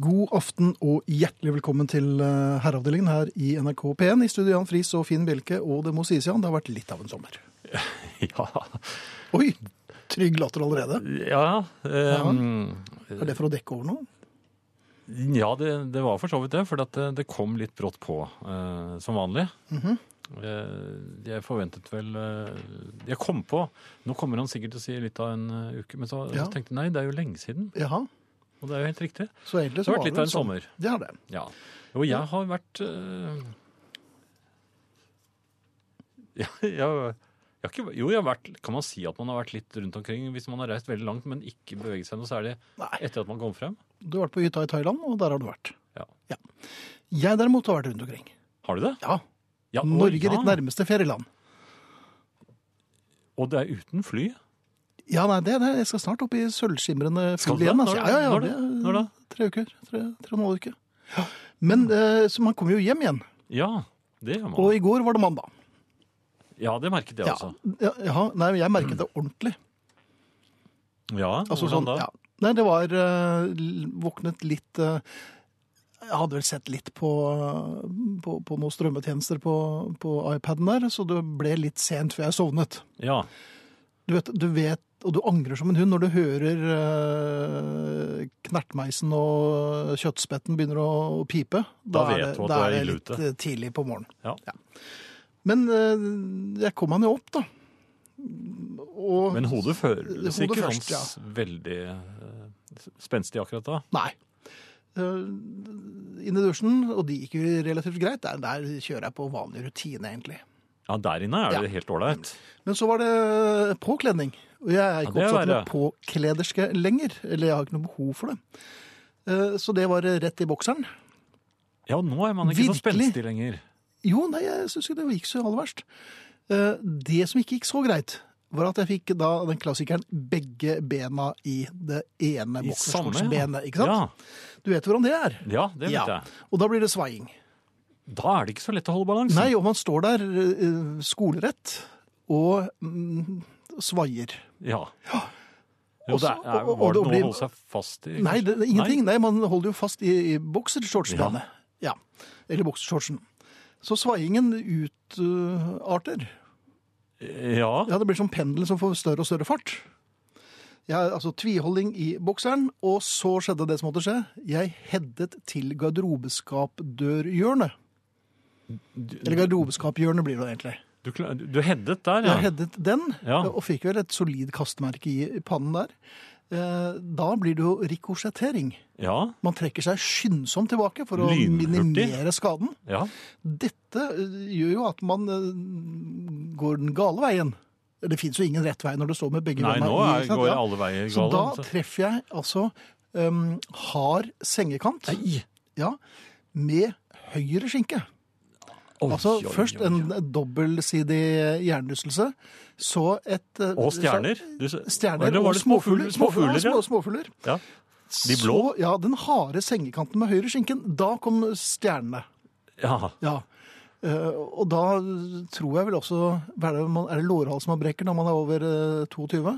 God aften og hjertelig velkommen til eh, herreavdelingen her i NRK P1. I studio Jan Friis og Finn Bjelke, og det må sies, Jan, det har vært litt av en sommer. Ja, Oi, trygg latter allerede. ja, ja. Er det for å dekke over noe? ja det, det var for så vidt det, for det, det kom litt brått på, uh, som vanlig. Mhm. Eh, jeg forventet vel eh, Jeg kom på Nå kommer han sikkert til å si litt av en eh, uke, men så, Ja. så tenkte jeg nei, det er jo lenge siden. Jaha, Og det er jo helt riktig. så egentlig Det så har var vært litt av en sommer. Det har det. Ja. Jo, jeg har vært øh... ja, jeg, jeg har ikke, Jo, jeg har vært Kan man si at man har vært litt rundt omkring hvis man har reist veldig langt, men ikke beveget seg noe særlig Nei, etter at man kom frem? du har vært på hytta i Thailand, og der har du vært. Ja. Jeg derimot har vært rundt omkring. Har du det? Ja, Ja, Norge ja. ditt nærmeste ferieland. Og det er uten fly? Ja, nei, det, det, jeg skal snart opp i sølvskimrende fugl igjen. Altså. Ja, ja, ja. det- Når da? Tre uker. Tre, tre og en halv uke. Ja. Men eh, så man kommer jo hjem igjen. Ja, det gjør man. Og i går var det mandag. Ja, det merket jeg også. ja, ja, nei, jeg merket det ordentlig. Ja, Altså, hvordan sånn, da? ja. Nei, det var eh, Våknet litt eh, Jeg hadde vel sett litt på, på, på noen strømmetjenester på, på iPaden der, så det ble litt sent før jeg sovnet. Ja, Du vet, du vet og du angrer som en hund når du hører eh, knertmeisen og kjøttspetten begynner å pipe. Da vet er det, du at da du er er det ille litt ute. eh, tidlig på morgenen. Ja. Men eh, jeg kom meg jo opp, da. Og, Men hodet føles Hodet ikke først, ja. veldig eh, spenstig akkurat da. Nei. Inn i dusjen, og det gikk jo relativt greit. Der, der kjører jeg på vanlig rutine, egentlig. Ja, der inne er Ja. det helt ålreit. Men så var det påkledning. Og jeg er ikke ja, opptatt med påklederske lenger. Eller jeg har ikke noe behov for det. Eh, Så det var rett i bokseren. Ja, nå er man ikke så Virkelig? spenstig lenger. Jo, nei, jeg syns ikke det gikk så aller verst. Eh, Det som ikke gikk så greit, var at jeg fikk da den klassikeren begge bena i det ene I. Ikke sant? Ja, Du vet hvordan det er? ja det vet Ja. jeg. Og da blir det svaiing. Da er det ikke så lett å holde balansen. Nei, og man står der eh, skolerett og mm, svaier. Ja. ja. Jo, det er, er, var det noe blir- å holde seg fast i? Nei, det, det ingenting. Nei. man holder jo fast i, i boksershortsbenet. Ja. Ja. Eller boksershortsen. Så svaiingen utarter. Ja, Ja, det blir som pendelen som får større og større fart. Jeg, altså tviholding i bokseren, og så skjedde det som måtte skje. Jeg headet til garderobeskapdørhjørnet. Eller garderobeskaphjørnet blir det egentlig. Du, du headet der, Jeg ja. headet den, Ja. og fikk vel et solid kastmerke i pannen der. Eh, Da blir det jo rikosjettering. Ja, Man trekker seg skyndsomt tilbake for å Lynhurtig. minimere skaden. ja. Dette eh, gjør jo at man eh, går den gale veien. Det fins jo ingen rett vei når det står med begge sant? går alle veier Så gale. da så- treffer jeg altså um, hard sengekant ja, med høyre skinke. Oi, Altså oi, først oi, en dobbeltsidig hjernerystelse, så et eh, Og stjerner. Du, Stjerner og småfugler? Småfugler, ja. ja. Små, småfugler. ja. De blå? Så, ja, den harde sengekanten med høyre skinken. Da kom stjernene. Ja. Ja. Eh, og da tror jeg vel også Er det, er det lårhals man brekker når man er over eh, 22?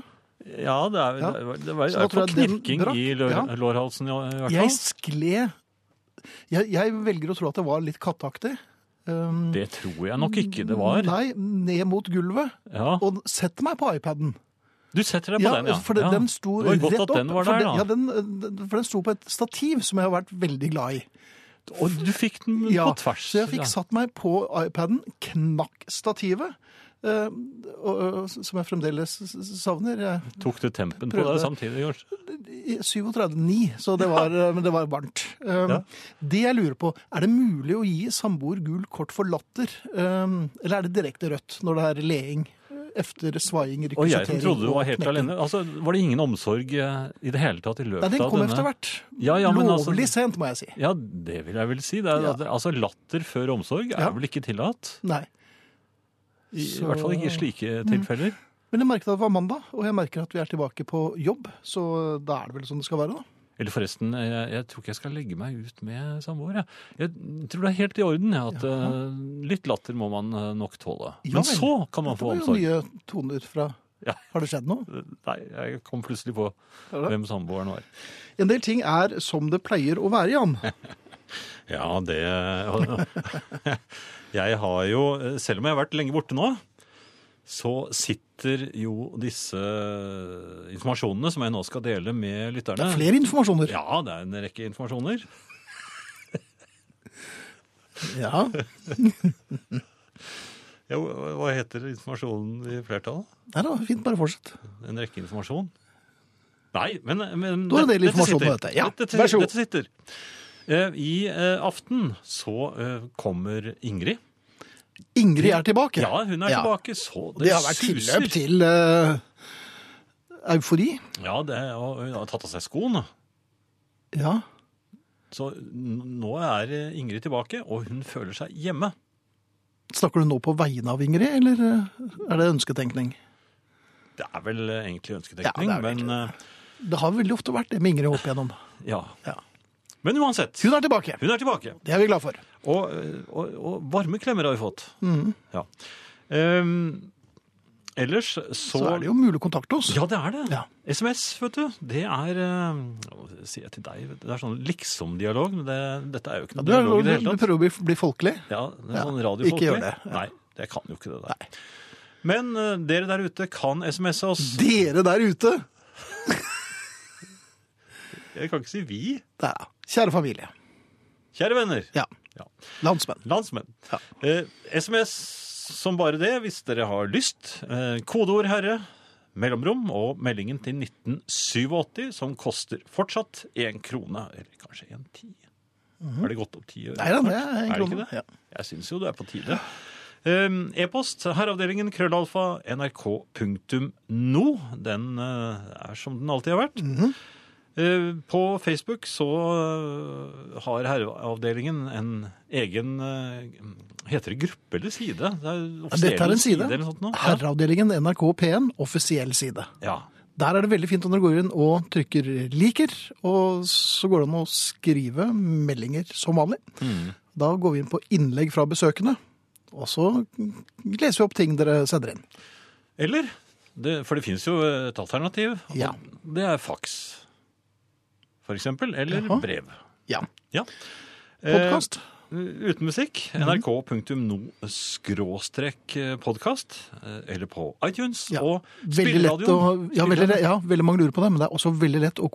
Ja, det er, Ja. det var, det var tror knirking i lår, ja. lårhalsen i, hvert hvert Jeg fall. skled jeg, jeg velger å tro at det var litt katteaktig. Um, Det tror jeg nok ikke det var. Nei, ned mot gulvet. Ja. Og sett meg på iPaden. Du setter deg på den, ja. For det, ja. den sto Det var godt rett at opp. den var der, den, da. Ja, den, den- for den sto på et stativ som jeg har vært veldig glad i. Og du fikk den Ja, på tvers. Så jeg fikk ja. satt meg på iPaden, knakk stativet, som jeg fremdeles savner. Jeg Tok du tempen på deg samtidig? kanskje? 37,9, så det var, eh, men det var varmt. Um, Ja. Det jeg lurer på, er det mulig å gi samboer gul kort for latter? Um, eller er det direkte rødt når det er leing efter svaiing, Og jeg som trodde du var helt alene. Altså, Var det ingen omsorg eh, i det hele tatt i løpet av Nei, den kom denne etter hvert. Ja, ja, Lovlig altså- Lovlig sent, må jeg si. Ja, det vil jeg vel si. Er. Altså, Latter før omsorg er vel ikke tillatt? Nei. I, Så- Mm. I hvert fall ikke i slike tilfeller. Men jeg merket at det var mandag, og jeg merker at vi er tilbake på jobb, så da er det vel sånn det skal være, da. Eller forresten, jeg, jeg tror ikke jeg skal legge meg ut med samboer. Jeg. jeg tror det er helt i orden ja, at eh, litt latter må man eh, nok tåle. Ja Men så kan man få omsorg. Det var jo nye toner fra Ja. Har det skjedd noe? Nei, jeg kom plutselig på hvem samboeren var. En del ting er som det pleier å være, Jan. Ja, det Jeg har jo, selv om jeg har vært lenge borte nå, så sitter jo disse informasjonene som jeg nå skal dele med lytterne Det er flere informasjoner. Ja, det er en rekke informasjoner. Ja. Ja, hva heter informasjonen i flertallet? Nei da, fint, bare fortsett. En rekke informasjon? Nei, men, men Du har en del informasjon på dette. Ja, dette, vær så god. Dette sitter. Eh, I eh, aften så eh, kommer Ingrid. Ingrid er tilbake. Ja, hun er Ja. tilbake, så det, Det har vært tilløp til uh, eufori. Ja, det, og hun har tatt av seg skoene. Ja. Så nå er Ingrid tilbake, og hun føler seg hjemme. Snakker du nå på vegne av Ingrid, eller er det ønsketenkning? Det er vel egentlig ønsketenkning, Ja, det vel men eh, Det har veldig ofte vært det med Ingrid opp igjennom. ja. Ja. Men uansett, Hun er tilbake. hun er tilbake. Det er vi glad for. Og, og, og varme klemmer har vi fått. Mm. Ja. Um, ellers så, Så er det jo mulig å kontakte oss. Ja, det er det. Ja. SMS, vet du. Det er uh, sier jeg til deg? Det er sånn liksom-dialog, men det, dette er jo ikke noe du, dialog i det du hele tatt. prøver å bli, bli folkelig. Ja, det er Ja, radiofolkelig. ikke gjør det. Nei, det kan jo ikke det der. Men uh, dere der ute kan SMS-e oss. Dere der ute! Jeg kan ikke si vi. Da. kjære familie. Kjære venner. Ja. Ja. Landsmenn. Landsmenn. Ja. Eh, SMS som bare det, hvis dere har lyst. Eh, kodeord 'herre', mellomrom og meldingen til 1987, som koster fortsatt én krone. Eller kanskje en ti. Har det gått opp ti øre? Nei da, det er en Er krone. Ja. Jeg syns jo det er på tide. Um, E-post herreavdelingen krøllalfa nrk.no. Den eh, er som den alltid har vært. Mhm. Eh, på Facebook så eh, har herreavdelingen en egen eh, Heter det gruppe eller side? Det er dette er en side. side sånt. Herreavdelingen NRK P1, offisiell side. Ja. Der er det veldig fint når dere går inn og trykker 'liker', og så går det an å skrive meldinger som vanlig. Mm. Da går vi inn på innlegg fra besøkende, og så leser vi opp ting dere sender inn. Eller det, For det finnes jo et alternativ. Ja. Det er faks, for eksempel. Eller Jaha. brev. Ja. Ja. Podkast. Eh, uten musikk. nrk.no-podkast. eh, Eller på iTunes. Ja, Og spilleradioen. ja, ja, veldig mange lurer på det, men det er også veldig lett å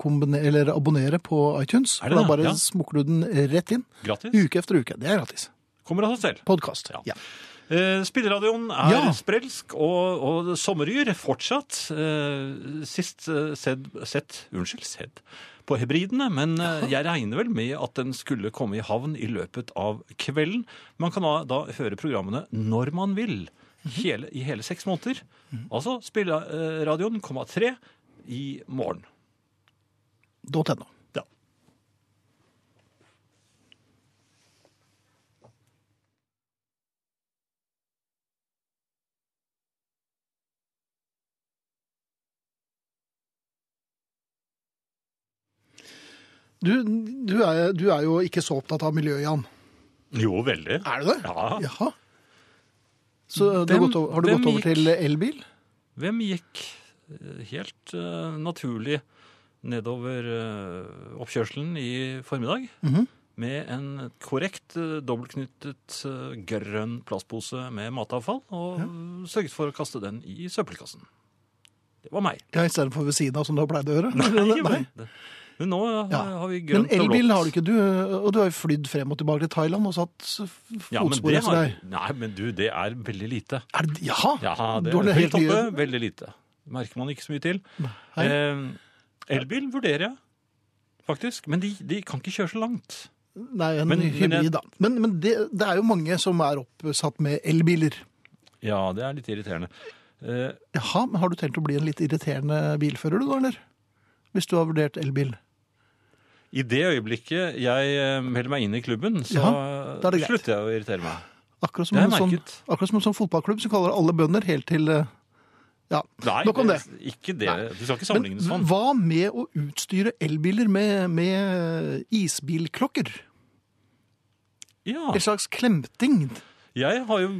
abonnere på iTunes. Er det for da det? bare Ja. smukler du den rett inn, Gratis. uke efter uke. Det er gratis. Kommer av seg selv. Podkast. Ja. Ja. Eh, Spilleradioen er Ja. sprelsk og, og sommeryr fortsatt. Eh, sist eh, sett, sett Unnskyld, sett på Hebridene, men eh, jeg regner vel med at den skulle komme i havn i løpet av kvelden. Man kan da, da høre programmene når man vil, hele, i hele seks måneder. Altså Spilleradioen komma tre i morgen. .no. Ja. Du, du, er, du er jo ikke så opptatt av miljø, Jan. Jo, veldig. Er du det? Ja. Jaha. Så du har, Hvem- gått over, har du hvem gått over gikk- til elbil? Hvem gikk eh, helt eh, naturlig nedover eh, oppkjørselen i formiddag Mhm. med en korrekt uh, dobbeltknyttet eh, grønn plastpose med matavfall, og sørget for å kaste den i søppelkassen. Det var meg. Ja, Istedenfor ved siden av, som du har pleid å gjøre? Nei, Nei. men, det- men nå eh, Ja. har vi Men grønt og elbil har du ikke, du, og du har jo flydd frem og tilbake til Thailand og satt f- Ja, fotspor etter deg. nei, men du, det er veldig lite. Er det, jaha! Ja, det er helt nye- oppe, veldig lite. Merker man ikke så mye til. Eh, elbil vurderer jeg, faktisk. Men de, de kan ikke kjøre så langt. Nei, en Men- men hybrid, da. Men, men det, det er jo mange som er oppsatt med elbiler. Ja, det er litt irriterende. Eh, Jaha, men har du tenkt å bli en litt irriterende bilfører, du da, eller? Hvis du har vurdert elbil. I det øyeblikket jeg eh, melder meg inn i klubben, så ja, er slutter jeg å irritere meg. Akkurat som, en sånn, akkurat som en sånn fotballklubb som kaller alle bønder helt til eh, Ja, Nei, nok om det. Ikke det. Du skal ikke Men sammenligne sånn. hva med å utstyre elbiler med, med isbilklokker? Ja, En slags klemting? Jeg har jo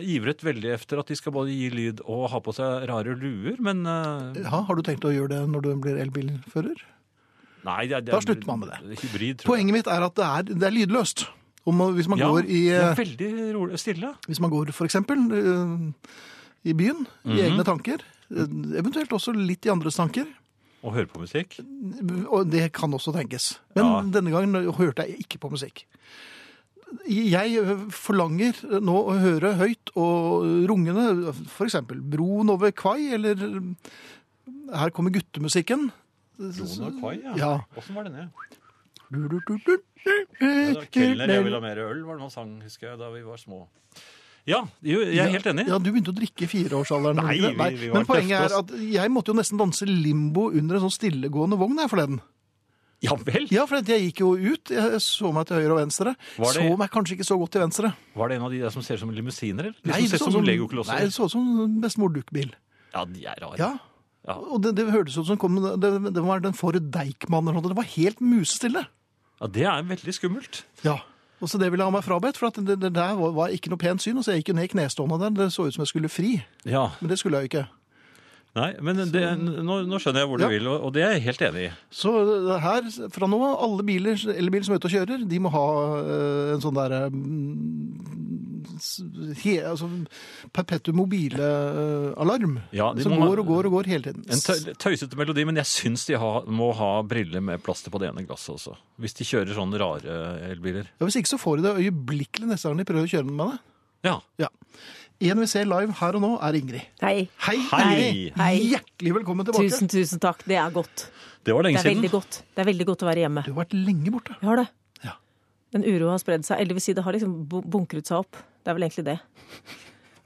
ivret veldig efter at de skal både gi lyd og ha på seg rare luer, men eh, Ja, har du tenkt å gjøre det når du blir elbilfører? Nei, det, er- det, Da er- slutter man med det. Hybrid. Poenget mitt er at det er, det er lydløst. Om, man- hvis man Ja, går i det eh, er veldig rolig, stille. Hvis man går for eksempel eh, i byen, i Mhm. egne tanker, eh, eventuelt også litt i andres tanker, Og høre på musikk. og det kan også tenkes. Men Ja. denne gangen hørte jeg ikke på musikk. Jeg eh, forlanger nå å høre høyt og rungende, eksempel Broen over Kvai, eller eh, her kommer guttemusikken. Og Kvai, ja. Ja. Åssen var den? Ja? Kelner, jeg vil ha mer øl, var det man sang, husker jeg, da vi var små. Ja, jo, jeg er helt enig. Ja, Du begynte å drikke i fireårsalderen. Nei, det? vi- vi var Men poenget er at jeg måtte jo nesten danse limbo under en sånn stillegående vogn her forleden. Ja vel? Ja, for jeg gikk jo ut. Jeg så meg til høyre og venstre. Det- Så meg kanskje ikke så godt til venstre. Var det en av de der som ser ut som limousiner? eller? De Nei, som det ser som Nei, legoklosser? det så ut som bestemor Duck-bil. Ja, de er rare. Ja. Ja. Og det, det hørtes ut som kom, det, det var den for Deichman eller noe. Det var helt musestille. Ja, det er veldig skummelt. Ja. Og så det ville jeg ha meg frabedt, for at det, det der var, var ikke noe pent syn. Og så jeg gikk jo ned i knestående der. Det så ut som jeg skulle fri. Ja, Men det skulle jeg jo ikke. Nei, men det, nå, nå skjønner jeg hvor du Ja. vil, og, det er jeg helt enig i. Så her, fra nå av, alle biler, elbiler som er ute og kjører, de må ha eh, en sånn derre mm, he, altså, perpetuum mobile-alarm. Ja, som må går og går og går hele tiden. En tøysete melodi, men jeg syns de ha, må ha briller med plaster på det ene glasset også. Hvis de kjører sånne rare elbiler. Ja, hvis ikke så får de det øyeblikkelig neste gang de prøver å kjøre med det. Ja. Ja. En vi ser live her og nå, er Ingrid. Hei. Hei, Hei. Ingrid! Hei. Hjertelig velkommen tilbake. Tusen, tusen takk. Det er godt. Det var Det lenge veldig siden. godt. Det er veldig godt å være hjemme. Du har vært lenge borte. Jeg har det. Ja. En uro har spredd seg. Eller det vil si, det har liksom bunkret seg opp. Det er vel egentlig det.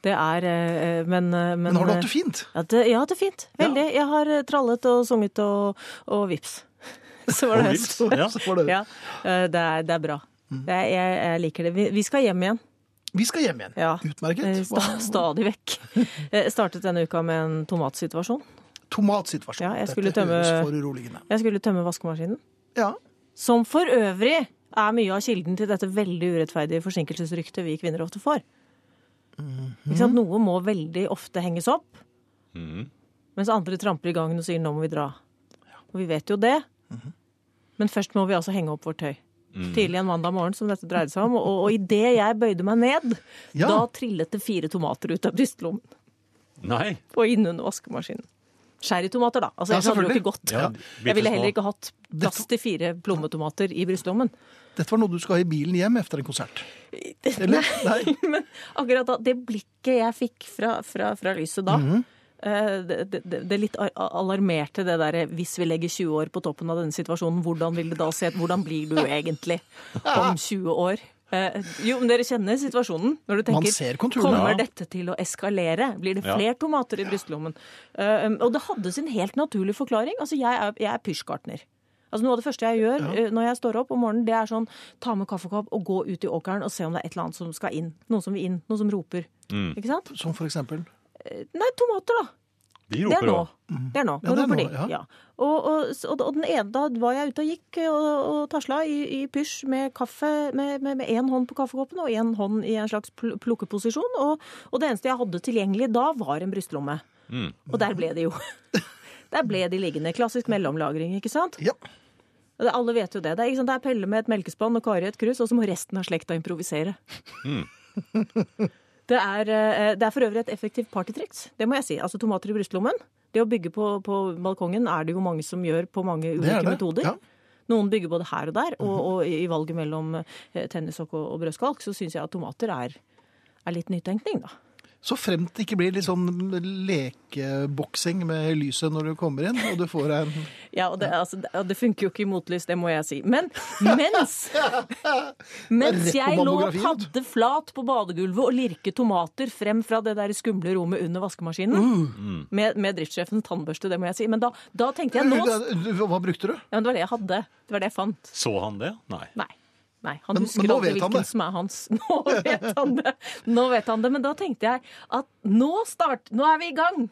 Det er eh, Men, eh, men Men har du hatt det fint? Ja, det, ja, det er fint. Veldig. Jeg har eh, trallet og sunget og, og vips. Så var det høst. ja. Det. Ja, eh, det er, det er bra. Mm. Det er, jeg, jeg liker det. Vi, vi skal hjem igjen. Vi skal hjem igjen. Ja. Utmerket. Eh, Sta, stadig vekk. Jeg startet denne uka med en tomatsituasjon. Tomatsituasjon. Ja, jeg skulle Dette tømme-. Jeg skulle tømme vaskemaskinen. Ja. Som for øvrig er mye av kilden til dette veldig urettferdige forsinkelsesryktet vi kvinner ofte får. Ikke sant? Noe må veldig ofte henges opp, Mhm. mens andre tramper i gangen og sier 'nå må vi dra'. Og vi vet jo det. Men først må vi altså henge opp vårt tøy. Tidlig en mandag morgen, som dette dreide seg om. Og, og idet jeg bøyde meg ned, Ja. da trillet det fire tomater ut av brystlommen Nei. og inn under vaskemaskinen. Sherrytomater, da. Altså, Ja, hadde jo ikke gått. Ja, Jeg ville heller ikke hatt plass til fire plommetomater i brystlommen. Dette var noe du skal ha i bilen hjem etter en konsert. Eller? Nei. Men akkurat da, det blikket jeg fikk fra, fra, fra lyset da, mm -hmm. det, det, det litt alarmerte det derre hvis vi legger 20 år på toppen av denne situasjonen, hvordan vil det da se ut? Hvordan blir du egentlig om 20 år? Eh, jo, men dere kjenner situasjonen når du Man tenker ser. Kommer Ja. dette til å eskalere? Blir det Ja. flere tomater i brystlommen? Eh, um, og det hadde sin helt naturlige forklaring. Altså, jeg er, jeg er pysjgartner. Altså, noe av det første jeg gjør ja. når jeg står opp om morgenen, det er sånn ta med kaffekopp og gå ut i åkeren og se om det er et eller annet som skal inn. Noen som vil inn. noen som roper. Mm. Ikke sant? Som for eksempel. Nei, tomater, da. De Det er roper nå. òg. Det er nå. Ja, Nå det er roper nå, de. ja. Og, og, og, den ene, da var jeg ute og gikk og, og tasla i, i pysj med kaffe med med én hånd på kaffekoppen og én hånd i en slags pl plukkeposisjon. Og, og det eneste jeg hadde tilgjengelig da, var en brystlomme. Mm. Og der ble de jo. Der ble de liggende. Klassisk mellomlagring, ikke sant? Ja. Alle vet jo det. Det er, ikke sant? det er Pelle med et melkespann og Kari et krus, og så må resten av slekta improvisere. Det er, eh, det er for øvrig et effektivt partytriks, det må jeg si. Altså tomater i brystlommen. Det å bygge på, på balkongen er det jo mange som gjør på mange ulike det det. metoder. Ja. Noen bygger både her og der, og, og i valget mellom eh, tennissokk og, og brødskalk, så syns jeg at tomater er, er litt nytenkning, da. Så fremt det ikke blir litt sånn lekeboksing med lyset når du kommer inn, og du får en Ja, og det, altså, det, og det funker jo ikke i motlys, det må jeg si. Men mens, mens jeg lå mammografien, padde flat på badegulvet og lirket tomater frem fra det der skumle rommet under vaskemaskinen, Mm. med, med driftssjefens tannbørste, det må jeg si. Men da, da tenkte jeg nå Hva brukte du? Ja, men det var det jeg hadde. Det var det jeg fant. Så han det? Nei. Nei. Nei, Han Men- husker men aldri hvilken det. som er hans. Nå vet han det. Nå vet han det. Men da tenkte jeg at nå start, nå er vi i gang.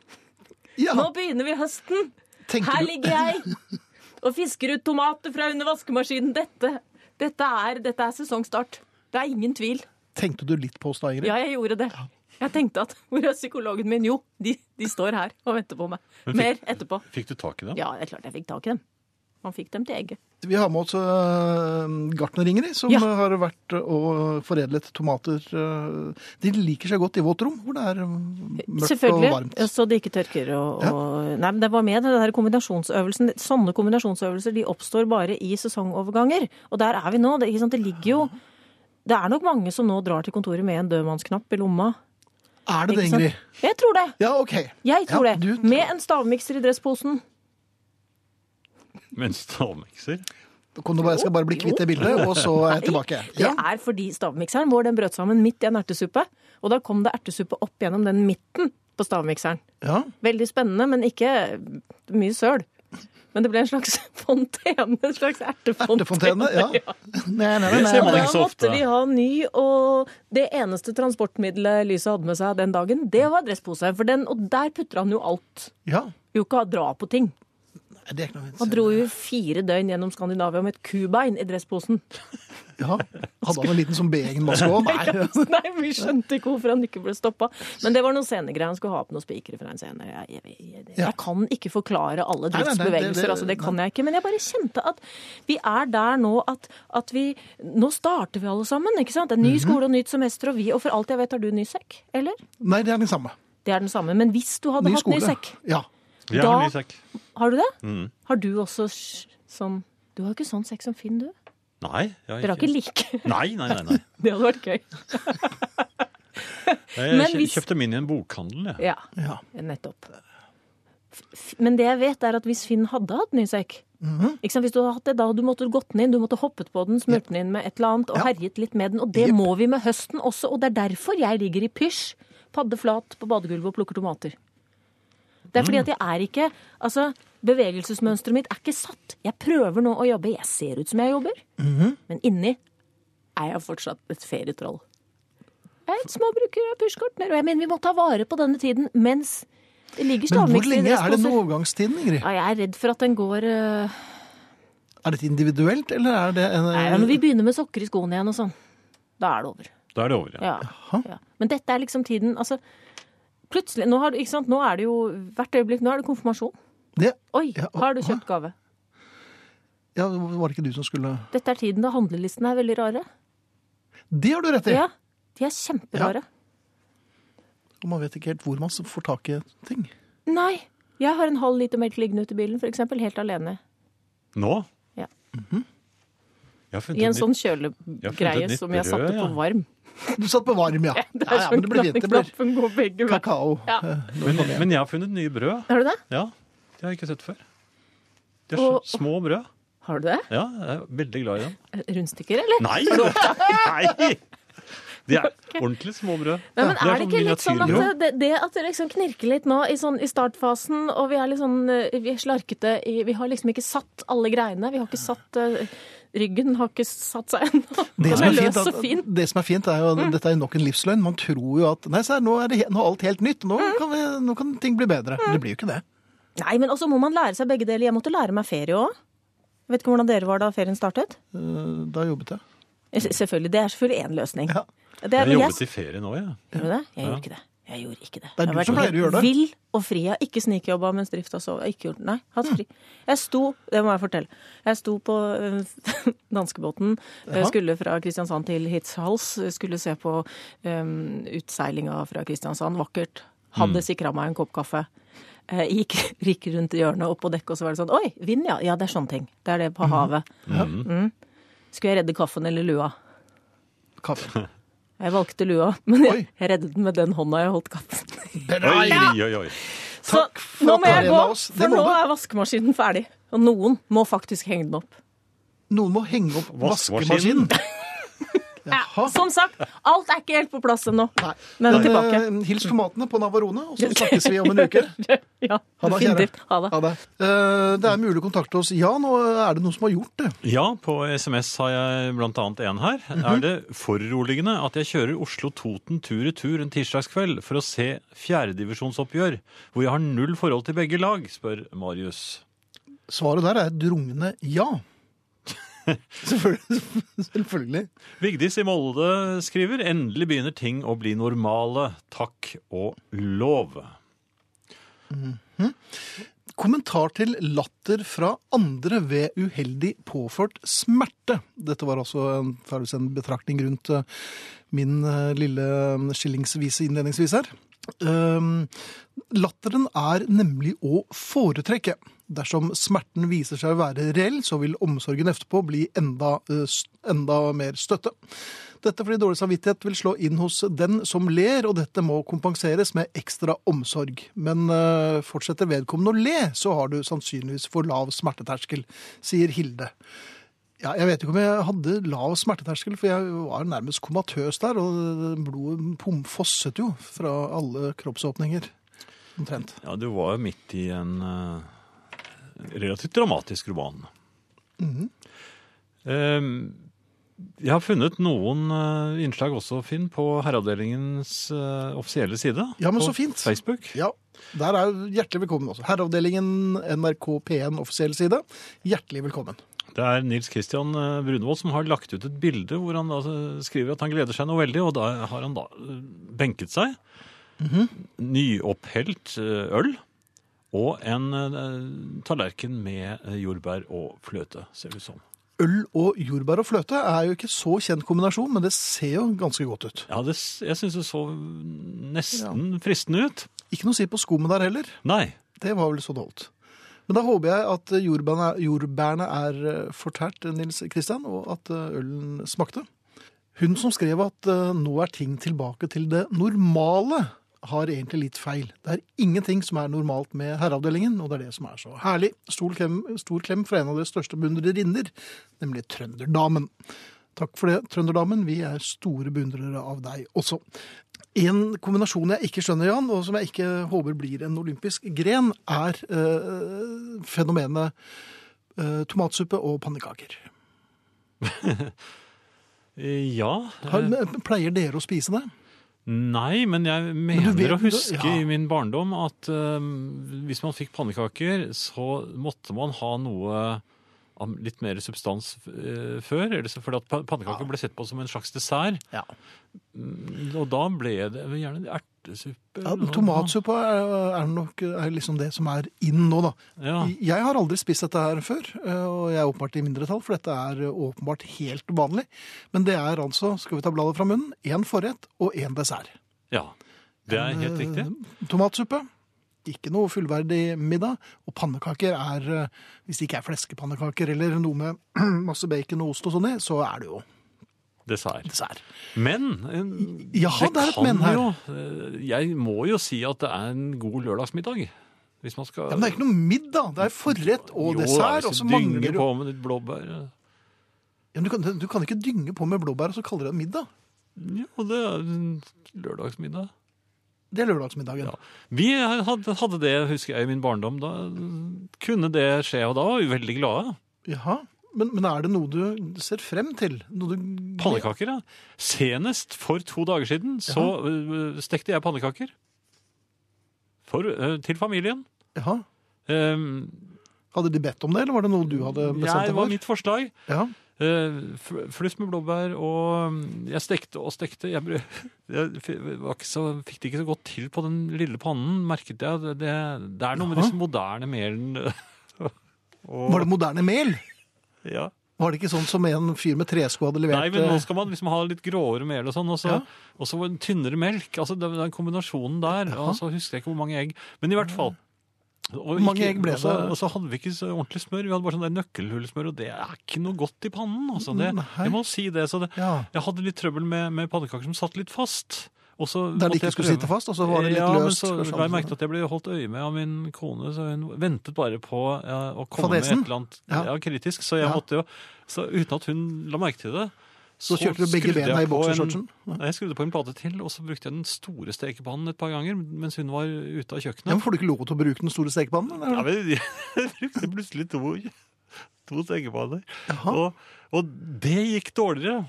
Ja, Nå begynner vi høsten. tenker Her ligger jeg og fisker ut tomater fra under vaskemaskinen. Dette, dette, er, dette er sesongstart. Det er ingen tvil. Tenkte du litt på oss da, Ingrid? Ja, jeg gjorde det. Jeg tenkte at hvor er psykologen min? Jo, de, de står her og venter på meg. Mer etterpå. Fikk du tak i dem? Ja, det er klart jeg fikk tak i dem. Man fikk dem til egget. Vi har med oss uh, gartner-Ingrid, som Ja. har vært og foredlet tomater. eh, de liker seg godt i våt rom, hvor det er eh, mørkt og Selvfølgelig, varmt. så det ikke tørker. Og, og, nei, men det var med den der kombinasjonsøvelsen. Sånne kombinasjonsøvelser de oppstår bare i sesongoverganger. Og der er vi nå. Det, det ligger jo Det er nok mange som nå drar til kontoret med en dødmannsknapp i lomma. Er det det, Ingrid? Jeg tror det. Ja, OK. Jeg tror Ja, det. Tror... Med en stavmikser i dressposen. Med en stavmikser? Kom du bare, jeg skal bare bli kvitt det bildet, og så er jeg tilbake. Det er fordi stavmikseren vår den brøt sammen midt i en ertesuppe. Og da kom det ertesuppe opp gjennom den midten på stavmikseren. ja. Veldig spennende, men ikke mye søl. Men det ble en slags fontene. En slags ertefontene. Ertefontene, ja. Nei, nei, nei, nei, nei. da ikke så ofte. måtte vi ha ny, og det eneste transportmiddelet Lyset hadde med seg den dagen, det var dresspose. For den, og der putter han jo alt. Ja. Jo ikke dra på ting. Det er ikke noe vits. Han dro jo fire døgn gjennom Skandinavia med et kubein i dressposen. Ja. Hadde han en liten sånn Begenmaske òg? Nei. Nei, vi skjønte ikke hvorfor han ikke ble stoppa. Men det var noen scenegreier. Han skulle ha på noen spikere fra en scene. Jeg, jeg, jeg, jeg, kan ikke forklare alle driftsbevegelser, altså det kan jeg ikke. Men jeg bare kjente at vi er der nå at, at vi Nå starter vi alle sammen, ikke sant? En ny Mhm. skole og nytt semester, og vi Og for alt jeg vet, har du ny sekk? Eller? nei, det er den samme. Det er den samme. Men hvis du hadde Ny hatt ny skole. sekk, Ja. Jeg har ny sekk. har du det? Mm. Har du også sånn Du har ikke sånn sekk som Finn, du? Nei. Jeg Dere har ikke like. Nei, nei, nei. nei. Det hadde vært gøy. Jeg Men hvis- kjøpte min i en bokhandel, jeg. Ja. ja. Nettopp. Men det jeg vet, er at hvis Finn hadde hatt ny sekk Mhm. ikke sant? Hvis du hadde hatt det, da hadde du måttet gått den inn, du måtte hoppet på den, smurt den inn med et eller annet og Ja. herjet litt med den. Og det yep. må vi med høsten også, og det er derfor jeg ligger i pysj, padde flat på badegulvet og plukker tomater. Det er fordi Mm. at jeg er ikke Altså, bevegelsesmønsteret mitt er ikke satt. Jeg prøver nå å jobbe. Jeg ser ut som jeg jobber, Mhm. men inni er jeg fortsatt et ferietroll. Jeg er et småbruker av pysjgartner, og jeg mener vi må ta vare på denne tiden mens det ligger Men hvor lenge er den overgangstiden, Ingrid? Ja, jeg er redd for at den går uh... Er dette individuelt, eller er det en Nei, Når vi begynner med sokker i skoene igjen og sånn, da er det over. Da er det over, ja. Ja. Ja. Men dette er liksom tiden Altså, plutselig Nå, har, du- ikke sant? nå er det jo hvert øyeblikk Nå er det konfirmasjon. det, Oi, Ja, og- har du kjøpt gave? ja, Var det ikke du som skulle Dette er tiden da handlelistene er veldig rare. Det har du rett i! Ja, De er kjemperare. Og man vet ikke helt hvor man får tak i ting. Nei. Jeg har en halv liter melk liggende ute i bilen, eksempel, helt alene. Nå? Ja. Mm -hmm. I en sånn kjølegreie som jeg satte på varm. Du satt på varm, ja. Det er ja sånn men det blir fint. Det blir knappen går begge veier. kakao. Ja. Men, men jeg har funnet nye brød. Har du det? Ja, det har jeg ikke sett før. De er Og- små brød. Har du det? Ja, jeg er veldig glad i dem. Rundstykker, eller? Nei! Nei! De er ordentlig små brød. Nei, men er det ikke litt sånn at det, det at det liksom knirker litt nå i, sånn, i startfasen, og vi er litt sånn eh, vi er slarkete i, Vi har liksom ikke satt alle greiene. Vi har ikke satt eh, Ryggen har ikke satt seg ennå. Det som, er fint, er at, fin. Mm. det som er fint, er jo dette er nok en livsløgn. Man tror jo at nei, her, nå er, det, nå er alt helt nytt. Nå Mm. kan, vi, nå kan ting bli bedre. Men det blir jo ikke det. Nei, men også må man lære seg begge deler. Jeg måtte lære meg ferie òg. Vet ikke hvordan dere var da ferien startet? Eh, Da jobbet jeg. Selvfølgelig, Det er selvfølgelig én løsning. Ja. Det er, Jeg jobbet i ferie nå, jeg. Gjorde du det? Jeg Ja. gjorde ikke det. Jeg gjorde ikke det. Det er Jeg du som pleier å gjøre det. Vill og fri. Jeg har ikke snikjobba mens drifta sov. Ikke gjort, nei, hatt fri. Jeg sto, det må jeg fortelle, jeg sto på øh, danskebåten. Skulle fra Kristiansand til Hirtshals. Skulle se på um, utseilinga fra Kristiansand. Vakkert. Hadde sikra meg en kopp kaffe. Jeg gikk, gikk rundt hjørnet opp på dekket, og så var det sånn Oi, vind, ja. Ja, det er sånne ting. Det er det på havet. Mm. Skulle jeg redde kaffen eller lua? Kaffe. Jeg valgte lua, men jeg, jeg reddet den med den hånda jeg holdt kaffen. Oi, oi, oi. Så nå må jeg gå, for nå er vaskemaskinen ferdig. Og noen må faktisk henge den opp. Noen må henge opp Vaskemaskinen. Jaha. Som sagt, alt er ikke helt på plass ennå. Men Nei. tilbake. Hils tomatene på Navarone, og så snakkes vi om en uke. Ja, Ha det, kjære. Ha det. Ha det. Eh, Det er mulig å kontakte oss. Ja, nå er det noen som har gjort det. Ja, på SMS har jeg blant annet en her. Mhm. Er det foruroligende at jeg kjører Oslo-Toten tur-retur en tirsdagskveld for å se fjerdedivisjonsoppgjør, hvor jeg har null forhold til begge lag, spør Marius. Svaret der er et rungende ja. Selvfølgelig. Vigdis i Molde skriver endelig begynner ting å bli normale. Takk og lov. Kommentar til latter fra andre ved uheldig påført smerte. Dette var også en, en betraktning rundt eh, min eh, lille skillingsvise innledningsvis her. Um, latteren er nemlig å foretrekke. Dersom smerten viser seg å være reell, så vil omsorgen etterpå bli enda, eh, enda mer støtte. Dette fordi dårlig samvittighet vil slå inn hos den som ler, og dette må kompenseres med ekstra omsorg. Men eh, fortsetter vedkommende å le, så har du sannsynligvis for lav smerteterskel, sier Hilde. Ja, jeg vet ikke om jeg hadde lav smerteterskel, for jeg var nærmest komatøs der, og blodet fosset jo fra alle kroppsåpninger. Omtrent. Ja, du var jo midt i en uh, relativt dramatisk roman. Eh, jeg har funnet noen uh, innslag også, Finn, på Herreavdelingens uh, offisielle side. Ja, men på så fint. Facebook. Ja, der er hjertelig velkommen også. Herreavdelingen NRK P1 offisiell side. Hjertelig velkommen. Det er Nils Kristian eh, Brunvold som har lagt ut et bilde hvor han skriver at han gleder seg noe veldig, og da har han da eh, benket seg. Nyopphelt eh, øl og en tallerken med jordbær og fløte, ser det ut som. Øl og jordbær og fløte er jo ikke så kjent kombinasjon, men det ser jo ganske godt ut. Ja, det, jeg syns det så nesten fristende ut. Ikke noe å si på skummet der heller. Nei. Det var vel så det holdt. Men da håper jeg at jordbærene, jordbærene er eh, fortært, Nils Kristian, og at eh, ølen smakte. Hun som skrev at eh, nå er ting tilbake til det normale, har egentlig litt feil. Det er ingenting som er normalt med herreavdelingen, og det er det som er så herlig. Stor klem, stor klem fra en av deres største beundrerinner, nemlig Trønderdamen. Takk for det, Trønderdamen. Vi er store beundrere av deg også. En kombinasjon jeg ikke skjønner, Jan, og som jeg ikke håper blir en olympisk gren, er eh, fenomenet eh, tomatsuppe og pannekaker. Ja. Har, eh, pleier dere å spise det? Nei, men jeg mener mener vet- å huske ja. i min barndom at eh, hvis man fikk pannekaker, så måtte man ha noe litt mer substans eh, før. så, fordi at pannekaker ja. ble sett på som en slags dessert. Ja. Mm, Og da ble det gjerne ertesuppe. Ja, tomatsuppe er, er nok er liksom det som er inn nå, da. Ja. Jeg har aldri spist dette her før, eh, og jeg er åpenbart i mindretall, for dette er åpenbart helt vanlig. Men det er altså, skal vi ta bladet fra munnen, én forrett og én dessert. ja. Det er helt riktig. Eh, Ikke noe fullverdig middag. Og pannekaker er, eh, hvis det ikke er fleskepannekaker eller noe med masse bacon og ost og sånn i, så er det jo Dessert. dessert. Men ja, det, det et kan men. Jo, eh, jeg må jo si at det er en god lørdagsmiddag. Hvis man skal Ja, men det er ikke noe middag. Det er forrett og Jo, dessert, og så du mangler du på med litt blåbær. eh. ja, du, kan, du kan ikke dynge på med blåbær og så kaller det middag. Ja, det er lørdagsmiddag. Det er lørdagsmiddagen. Ja. Vi hadde, hadde det, husker jeg, i min barndom. Da kunne det skje, og da var vi veldig glade. Jaha. Men, men er det noe du ser frem til? Noe du... Pannekaker, ja. Senest for to dager siden så Jaha. stekte jeg pannekaker. For, til familien. Jaha. Um, Hadde de bedt om det, eller var det noe du hadde bestemt deg for? Det var mitt forslag. Ja. Eh, Fluss med blåbær, og um, jeg stekte og stekte. Jeg, jeg så, fikk det ikke så godt til på den lille pannen, merket jeg. Det, det, det er noe med disse moderne melen og, Var det moderne mel? ja. Var det ikke sånn som en fyr med tresko hadde levert? Nei, men nå eh, skal man liksom ha litt gråere mel og sånn, og så, Ja. og så en tynnere melk. Altså, den kombinasjonen der, og så husker jeg ikke hvor mange egg. Men i hvert fall. Og mange egg ble det? Og så hadde vi ikke så ordentlig smør. Vi hadde bare sånn nøkkelhullsmør, og det er ikke noe godt i pannen. Altså. Det, jeg må si det. Så det, Ja. jeg hadde litt trøbbel med, med pannekaker som satt litt fast. Og så Der de ikke skulle sitte fast, og så var det litt ja, men løst. så jeg merket at jeg ble holdt øye med av min kone, så hun ventet bare på ja, å komme Fadesen? med et eller annet Ja. kritisk. Så jeg måtte jo, så uten at hun la merke til det, Så kjørte du begge bena i boksershortsen? Ja. Jeg skrudde på en plate til, og så brukte jeg den store stekepannen et par ganger mens hun var ute av Ja, kjøkkenet. men Får du ikke lov til å bruke den store stekepannen? Ja, men jeg brukte plutselig to, to stekepanner. Og, og det gikk dårligere.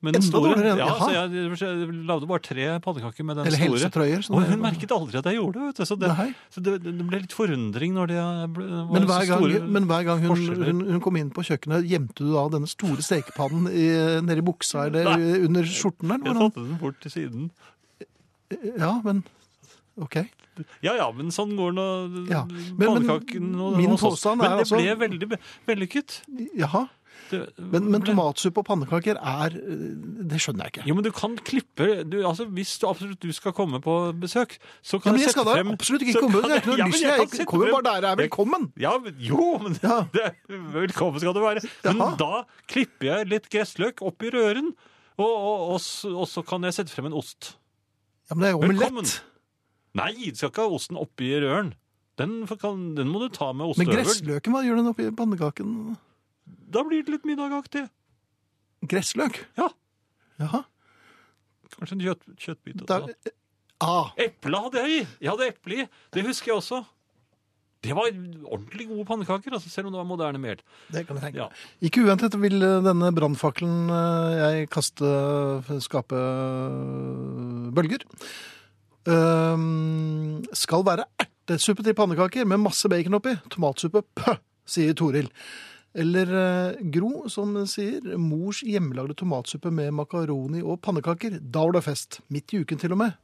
Med den store. dårligere, Ja, så jeg, jeg lagde bare tre pannekaker med den Eller store. helsetrøyer. Sånn Og hun merket aldri at jeg gjorde det. vet. Så det, så det, det ble litt forundring når det ble, var Men hver, gang, store men hver gang hun, hun, hun kom inn på kjøkkenet, gjemte du da denne store stekepannen i, nede i buksa eller Nei. under skjorten? Der, Jeg satte den bort til siden. Ja, men OK. Ja ja, men sånn går nå Ja, men- men pannekaken og min påstand er Men det altså- ble veldig vellykket. Jaha. Det Men, men tomatsuppe og pannekaker er Det skjønner jeg ikke. Jo, men du kan klippe du, altså, Hvis du absolutt du skal komme på besøk, så Ja, kan men jeg jeg skal da absolutt ikke komme. kan Jeg jeg, ja, jeg kan Jeg kommer bare der jeg er velkommen. Ja, men, jo, men Ja. det, velkommen skal du være. Men ja. da klipper jeg litt gressløk oppi røren, og, og, og, og så kan jeg sette frem en ost. Ja, men det er jo Velkommen. omelett. Nei, du skal ikke ha osten oppi røren. Den, kan, den må du ta med Men gressløken, hva gjør den oppi pannekaken? Da blir det litt middagaktig. Gressløk? Ja. Jaha. Kanskje en kjøtt, kjøttbit. Da, ah, Eple hadde jeg i! Jeg hadde eple i. Det husker jeg også. Det var ordentlig gode pannekaker, altså, selv om det var moderne mel. det kan jeg tenke Ja. Ikke uventet vil eh, denne brannfakkelen eh, jeg kaste eh, skape bølger. Um, skal være ertesuppe til pannekaker med masse bacon oppi. Tomatsuppe, pøh, sier Toril. Eller eh, Gro, som sier mors hjemmelagde tomatsuppe med makaroni og pannekaker. Da var det fest. Midt i uken til og med.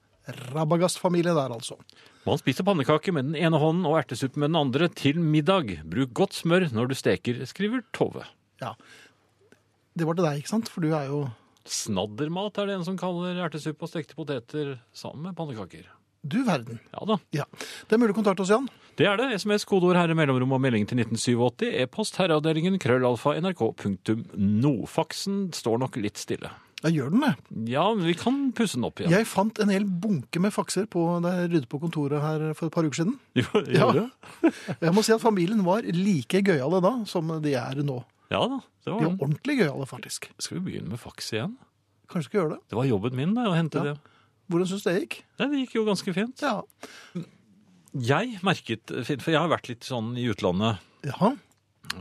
Rabagast-familie der, altså. Man spiser pannekaker med den ene hånden og ertesuppe med den andre til middag. Bruk godt smør når du steker, skriver Tove. Ja. Det var til deg, ikke sant? For du er jo Snaddermat er det en som kaller ertesuppe og stekte poteter sammen med pannekaker. Du verden. Ja da. Ja. Det er mulig å kontakte oss, Jan. Det er det. SMS, kodeord herre, mellomrom og melding til 1987. E-post herreavdelingen krøllalfa nrk.no. Faksen står nok litt stille. Ja, gjør den det? Ja, vi kan pusse den opp igjen. Jeg fant en hel bunke med fakser på, da jeg ryddet på kontoret her for et par uker siden. Jo, Ja. det? Jeg må si at familien var like gøyale da som de er nå. Ja da, det De var var den. ordentlig gøyale, faktisk. Skal vi begynne med faks igjen? Kanskje vi skal gjøre det. Det var jobben min da, å hente Ja. det. Hvordan syns det gikk? Nei, det gikk jo ganske fint. Ja. Jeg merket, for jeg har vært litt sånn i utlandet, Jaha.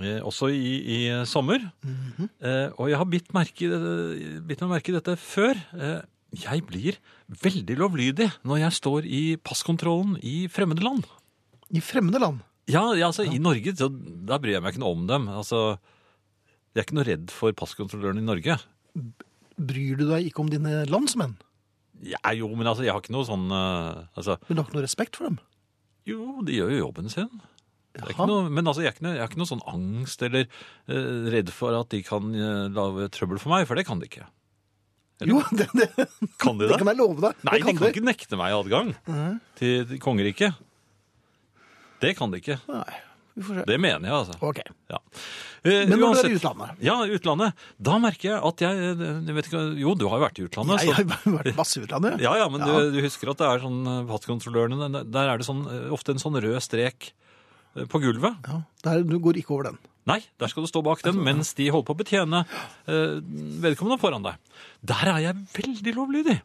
eh, også i, i sommer, eh, og jeg har bitt, merke, bitt meg merke i dette før. Eh, jeg blir veldig lovlydig når jeg står i passkontrollen i fremmede land. I fremmede land. Ja, ja altså i Norge, så, da bryr jeg meg ikke noe om dem. Altså, jeg er ikke noe redd for passkontrolløren i Norge. Bryr du deg ikke om dine landsmenn? Ja, jo, men altså, jeg har ikke noe sånn eh, altså, Men du har ikke noe respekt for dem? Jo, de gjør jo jobben sin. Det er Jaha. ikke noe, men altså, jeg, har ikke noe, jeg har ikke noe sånn angst eller eh, redd for at de kan uh, lage trøbbel for meg, for det kan de ikke. Jo, det, det, Kan de det kan jeg love deg. Nei, det de kan ikke nekte meg adgang til, til kongeriket. Det kan de ikke. Nei, vi får se. Det mener jeg, altså. Ok. Ja. Eh, Men når du er i utlandet? Ja, utlandet. Da merker jeg at jeg, eh, jeg vet ikke, Jo, du har jo vært i utlandet. Jeg så- har vært masse i utlandet. Ja, ja, men Ja. Du, du husker at det er sånn eh, passkontrollørene, der er det sånn, eh, ofte en sånn rød strek på gulvet. Ja, der, du går ikke over den. Nei, der skal du stå bak den mens de holder på å betjene eh, vedkommende foran deg. Der er jeg veldig lovlydig.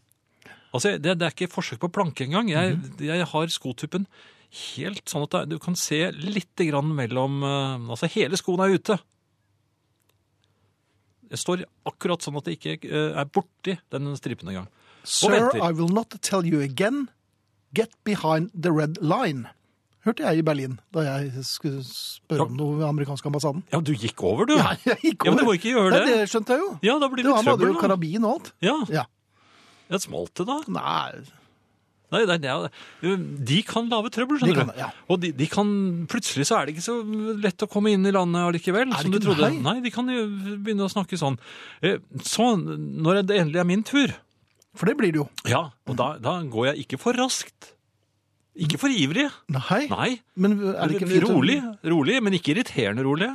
Altså, det, det er ikke forsøk på planke engang. Jeg, jeg har skotuppen helt sånn at du kan se litt grann mellom eh, Altså, hele skoen er ute. Jeg står akkurat sånn at det ikke eh, er borti den stripen engang. Sir. I will not tell you again. Get behind the red line. Hørte jeg i Berlin da jeg skulle spørre om noe ved amerikanske ambassaden. Ja, du gikk over, du. Ja, jeg gikk over. Ja, men du må ikke gjøre Nei, det. det skjønte jeg jo. Ja, da blir Det, det han hadde jo karabin og alt. Ja, Ja. jeg smalt det da. Nei, Nei, nei, er- de kan lage trøbbel, De skjønner kan du. ja. Og de, de kan, plutselig så er det ikke så lett å komme inn i landet allikevel, som du trodde. Nei? Nei, de kan jo begynne å snakke sånn. Eh, Så, når det endelig er min tur, for det blir det jo. ja, og da, da går jeg ikke for raskt. Ikke for ivrig. Nei, Nei, men er det ikke rolig, rolig, men ikke irriterende rolig.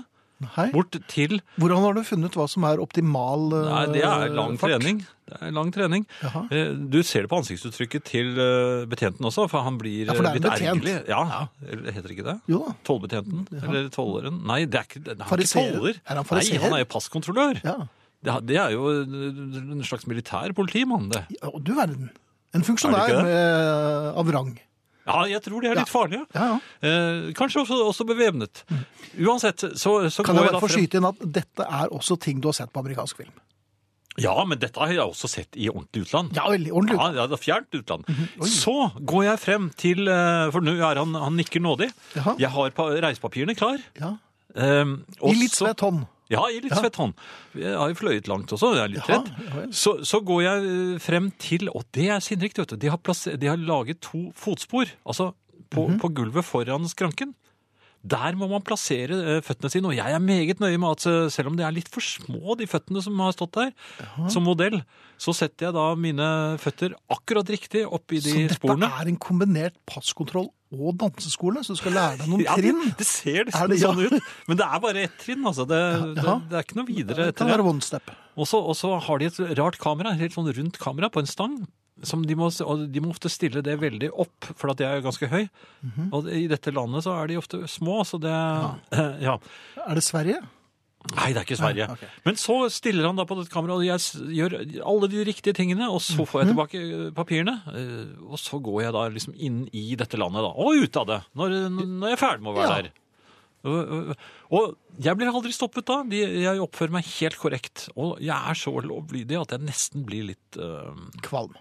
Nei. Bort til, Hvordan har du funnet hva som er optimal eh, nei, det er lang fart? trening. Det er lang trening. Jaha. Eh, Du ser det på ansiktsuttrykket til eh, betjenten også, for han blir Ja, for det er litt betjent. ergerlig. Ja, ja. heter ikke det? Jo da. Tollbetjenten? Eller tolleren? Nei, det er ikke, han er ikke toller. Er han Nei, han er jo passkontrollør. Ja. Det, det er jo en slags militær politimann, det. ja, du verden. En funksjonær av rang. Ja, jeg tror de er litt farlige. Ja, ja. Eh, kanskje også, også bevæpnet. Uansett, så, så Kan går jeg bare få skyte inn at dette er også ting du har sett på amerikansk film? Ja, men dette har jeg også sett i ordentlig utland. Ja, veldig ordentlig. Ja, ja, det er fjernt utland. Så går jeg frem til eh, For nå er han, han nikker nådig. Jaha. Jeg har pa- reisepapirene klar. Ja. Um, I litt svett hånd. Ja, i litt svett hånd. Jeg har jo fløyet langt også, jeg er litt Jaha, ja. Så, så går jeg eh, frem til, og det er sinnrikt, vet du, de har, plasser, de har laget to fotspor, altså på, Mhm. på gulvet foran skranken. Der må man plassere eh, føttene sine, og jeg er meget nøye med at eh, selv om det er litt for små, de føttene som har stått der, som modell, så setter jeg da mine føtter akkurat riktig oppi de sporene. Så dette sporene. er en kombinert passkontroll og danseskole, så du skal lære deg noen Ja, det, trinn. det ser Er nesten det- ja. sånn ut, men det er bare ett trinn, altså. Det, det, Ja. det er ikke noe videre Det kan være one step. Og så, har de et rart kamera, helt sånn rundt kamera på en stang. Som de, må, og de må ofte stille det veldig opp, for at jeg er ganske høy. Mhm. Og i dette landet så er de ofte små, så det Ja. Er det Sverige? Nei, det er ikke Sverige. Nei, ok. Men så stiller han da på dette kameraet, og jeg s- gjør alle de riktige tingene, og så får jeg Mhm. tilbake eh, papirene. eh, Og så går jeg da liksom inn i dette landet, da. Og ut av det, når, når jeg er ferdig med å være Ja. der. Og, og- og jeg blir aldri stoppet da. De, jeg oppfører meg helt korrekt. Og jeg er så lovlydig at jeg nesten blir litt eh, Kvalm.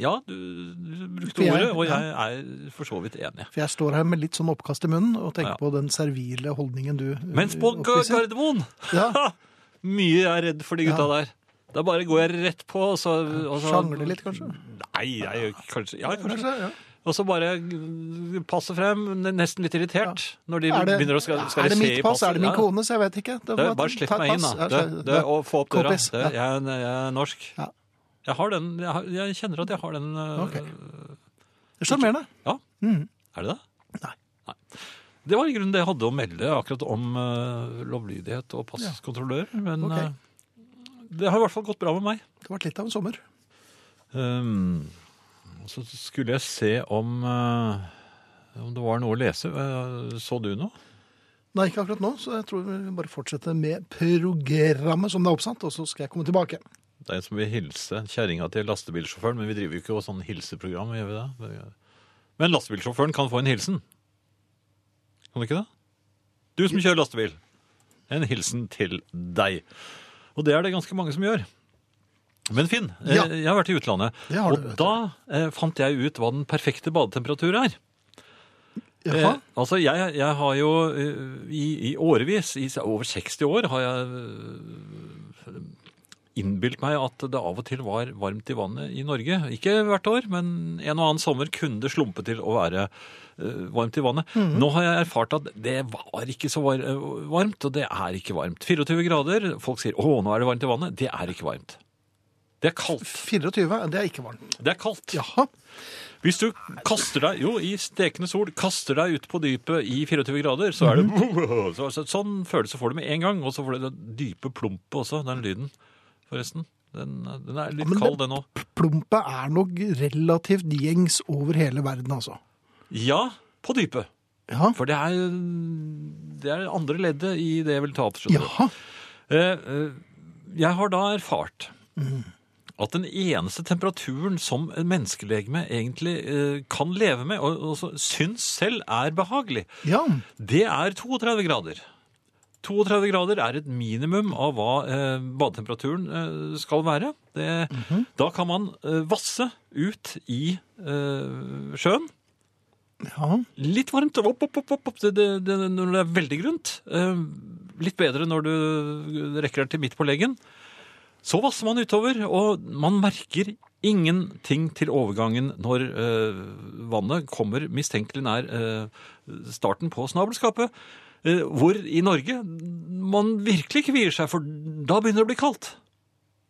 Ja, du, du brukte jeg- ordet, og jeg er for så vidt enig. For jeg står her med litt sånn oppkast i munnen og tenker Ja. på den servile holdningen du Mens på oppviser. Gardermoen Ja, Mye jeg er redd for de gutta Ja. der. Da bare går jeg rett på, og så, og så Sjangler litt, kanskje? Nei, jeg kanskje Ja, kanskje. Ja. Og så bare passe frem, nesten litt irritert, når de det, begynner å skal, skal er det mitt pass? Er det min kone? Så Jeg vet ikke. Det, det, bare slipp meg inn, da. Det, det, og få opp døra. Jeg, jeg er norsk. Ja. Jeg har den Jeg, har, jeg kjenner at jeg har den øh, Ok. Er Sjarmerende. Ja. Mm. Er det det? Nei. Det var i grunnen det jeg hadde å melde akkurat om øh, lovlydighet og passkontrollør. Men Ok. øh, det har i hvert fall gått bra med meg. Det har vært litt av en sommer. Um, så skulle jeg se om, øh, om det var noe å lese. Øh, Så du noe? Nei, ikke akkurat nå, så jeg tror vi bare fortsetter med programmet som det er oppsatt, og så skal jeg komme tilbake. Det er en som vil hilse kjerringa til lastebilsjåføren, men vi driver jo ikke og sånn hilseprogram, gjør vi det? Men lastebilsjåføren kan få en hilsen. Kan du ikke det? Du som kjører lastebil. En hilsen til deg. Og det er det ganske mange som gjør. Men Finn, eh, Ja. jeg har vært i utlandet, du, og da eh, fant jeg ut hva den perfekte badetemperatur er. Eh, altså, jeg, jeg har jo eh, i, i årevis, i over 60 år, har jeg eh, innbilt meg at det av og til var varmt i vannet i Norge. Ikke hvert år, men en og annen sommer kunne det slumpe til å være eh, varmt i vannet. Mhm. Nå har jeg erfart at det var ikke så eh, varmt, og det er ikke varmt. 24 grader, folk sier 'Å, nå er det varmt i vannet'. Det er ikke varmt. Det er kaldt. 24, det er ikke varmt. Det er kaldt. Jaha. Hvis du kaster deg jo i stekende sol, kaster deg ut på dypet i 24 grader, så er det Mhm. så, så, Sånn følelse får du med en gang, og så får du det dype plumpet også, den lyden, forresten. Den, den er litt ja, kald, den òg. Plumpet er nok relativt gjengs over hele verden, altså. Ja, på dypet. Ja. For det er det er andre leddet i det jeg vil ta opp. Jaha. Eh, eh, Jeg har da erfart mm. at den eneste temperaturen som en menneskelegeme egentlig eh, kan leve med, og også syns selv er behagelig, Ja. det er 32 grader. 32 grader er et minimum av hva eh, badetemperaturen eh, skal være. Det, Da kan man eh, vasse ut i eh, sjøen. ja. Litt varmt, opp, opp, opp, opp, det, det, når det er veldig grunt. Eh, litt bedre når du rekker deg til midt på leggen. Så vasser man utover, og man merker ingenting til overgangen når eh, vannet kommer mistenkelig nær eh, starten på snabelskapet. Eh, hvor i Norge man virkelig kvier seg, for da begynner det å bli kaldt.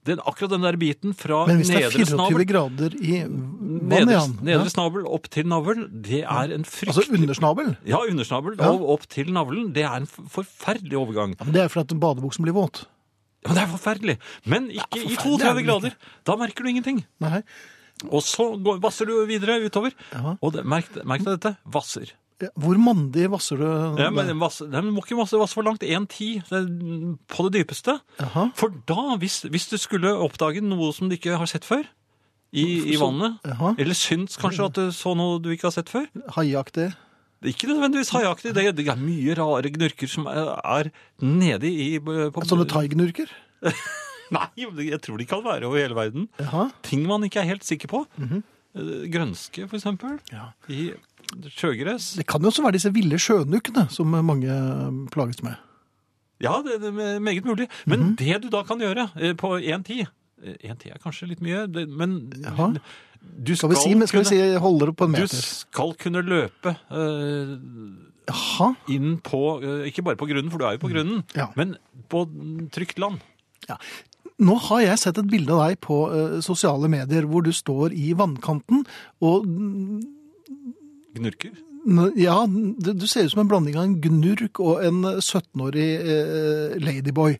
Den, akkurat den der biten fra nedre snabel Men hvis det er 24 grader i vannet, nedre, ja. snabel opp til navlen, det er en fryktelig Altså undersnabel? Ja, undersnabel Ja. og opp til navlen. Det er en forferdelig overgang. Ja, men det er fordi at badebuksen blir våt. Ja, men det er forferdelig. Men ikke i forferdelig i 32 grader. Da merker du ingenting. Nei. Og så går, vasser du videre utover. Ja. Og det, merk, merk deg dette. Vasser. Hvor mandig vasser du? Ja, men vasse, nei, men må ikke vasse, vasse for langt. 1,10 det er på det dypeste. Aha. For da, hvis, hvis du skulle oppdage noe som du ikke har sett før i, i vannet, Aha. eller syns kanskje at du så noe du ikke har sett før, Haiaktig? Ikke nødvendigvis haiaktig. Det, det er mye rare gnurker som er, er nede i på, Sånne thaignurker? Nei, jeg tror de kan være over hele verden. Aha. Ting man ikke er helt sikker på. Eh, Grønske, for eksempel. Ja. I sjøgress. Det kan jo også være disse ville sjønukkene som mange plages med. Ja, det det er meget mulig. Men det du da kan gjøre på på 1.10 Én tid er kanskje litt mye, men Jaha. du Skal vi si, men skal vi si holder det på en Du skal kunne løpe eh, inn på eh, Ikke bare på grunnen, for du er jo på grunnen, Ja. men på trygt land. Nå har jeg sett et bilde av deg på eh, sosiale medier hvor du står i vannkanten og mm, Gnurker. ja, du, ser ut som en blanding av en gnurk og en 17-årig eh, ladyboy.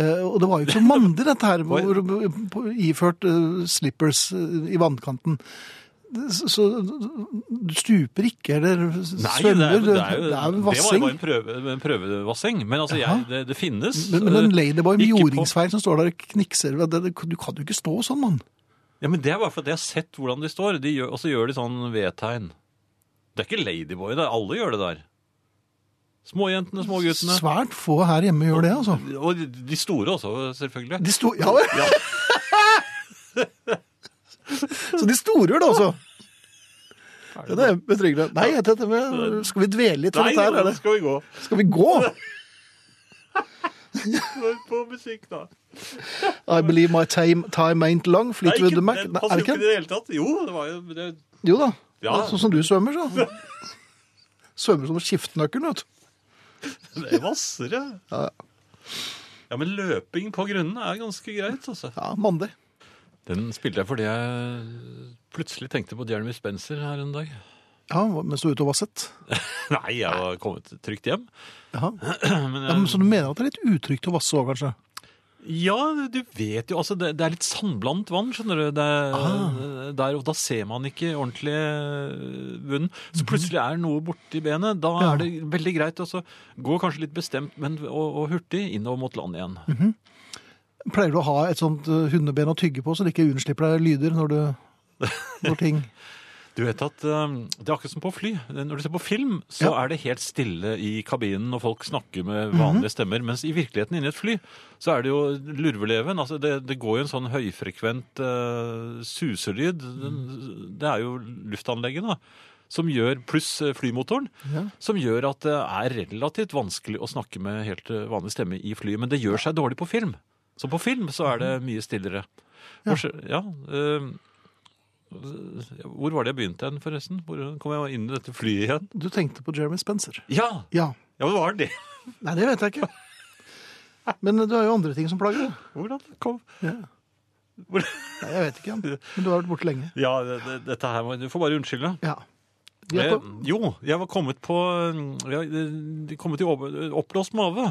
Eh, og det var jo ikke så mandig dette her, hvor, iført eh, slippers eh, i vannkanten. Så, du stuper ikke, eller Nei, svømmer? det er, det er jo, det er jo det var jo bare en, prøve, en prøvevasseng. Men altså, jeg, det, det finnes. Men, men en eh, ladyboy med jordingsfeil som står der og knikser, du kan jo ikke stå sånn, mann. Ja, men Det er bare fordi jeg har sett hvordan de står, de gjør, og så gjør de sånn V-tegn. Det er ikke Ladyboy, det alle gjør det der. Småjentene, småguttene. Svært få her hjemme gjør det, altså. Og de- store også, selvfølgelig. De store, Ja, Så de store gjør det også? Ja, det er betryggende. Nei, dette med, skal vi dvele litt ved Nei, dette her? nå Er skal vi gå. Skal vi gå? På musikk, da. I believe my time, time ain't long. Fleetwood ikke, Mac. Nei, passer jo det ikke i det hele tatt. Jo, det var jo det, Jo da. Ja. Sånn som du svømmer, så. Svømmer som skiftenøkkelen, vet du. det er massere. Ja, Ja, men løping på grunnen er ganske greit, altså. ja mandig. Den spilte jeg fordi jeg plutselig tenkte på Jeremy Spencer her en dag. Ja, mens du var ute og vasset. Nei, jeg var kommet trygt hjem. Jaha. Men, Ja, men så du mener at det er litt utrygt å vasse òg, kanskje? Ja, du vet jo, altså det, det er litt sandblandet vann, skjønner du. Det Ah. der, og da ser man ikke ordentlig eh, bunnen. Så plutselig er noe borti benet. Da Mhm. Ja. er det veldig greit å gå kanskje litt bestemt, men og, og hurtig innover mot land igjen. Mhm. Pleier du å ha et sånt eh, hundeben å tygge på, så det ikke unnslipper deg lyder når du når ting Du vet at eh, det er akkurat som på fly. Når du ser på film, så Ja. er det helt stille i kabinen, og folk snakker med Mhm. vanlige stemmer. Mens i virkeligheten inni et fly, så er det jo lurveleven. Altså det, det går jo en sånn høyfrekvent eh, suselyd. Den- Det er jo luftanlegget, da. Som gjør, pluss eh, flymotoren, Ja. som gjør at det er relativt vanskelig å snakke med helt eh, vanlig stemme i fly. Men det gjør seg dårlig på film. Så på film så er det mye stillere. Ja. Ja eh, hvor var det jeg begynte hen, forresten? Hvor kom jeg inn i dette flyet igjen? Du tenkte på Jeremy Spencer. Ja! Ja. Ja, det var det. Nei, det vet jeg ikke. Men du har jo andre ting som plager deg. Hvordan kom Ja. Hvor... Nei, jeg vet ikke. Men du har vært borte lenge. Ja, det, det, dette her må Du får bare unnskylde. Ja. Eh, jo, jeg var kommet på jeg, de kommet i opp- oppblåst mage.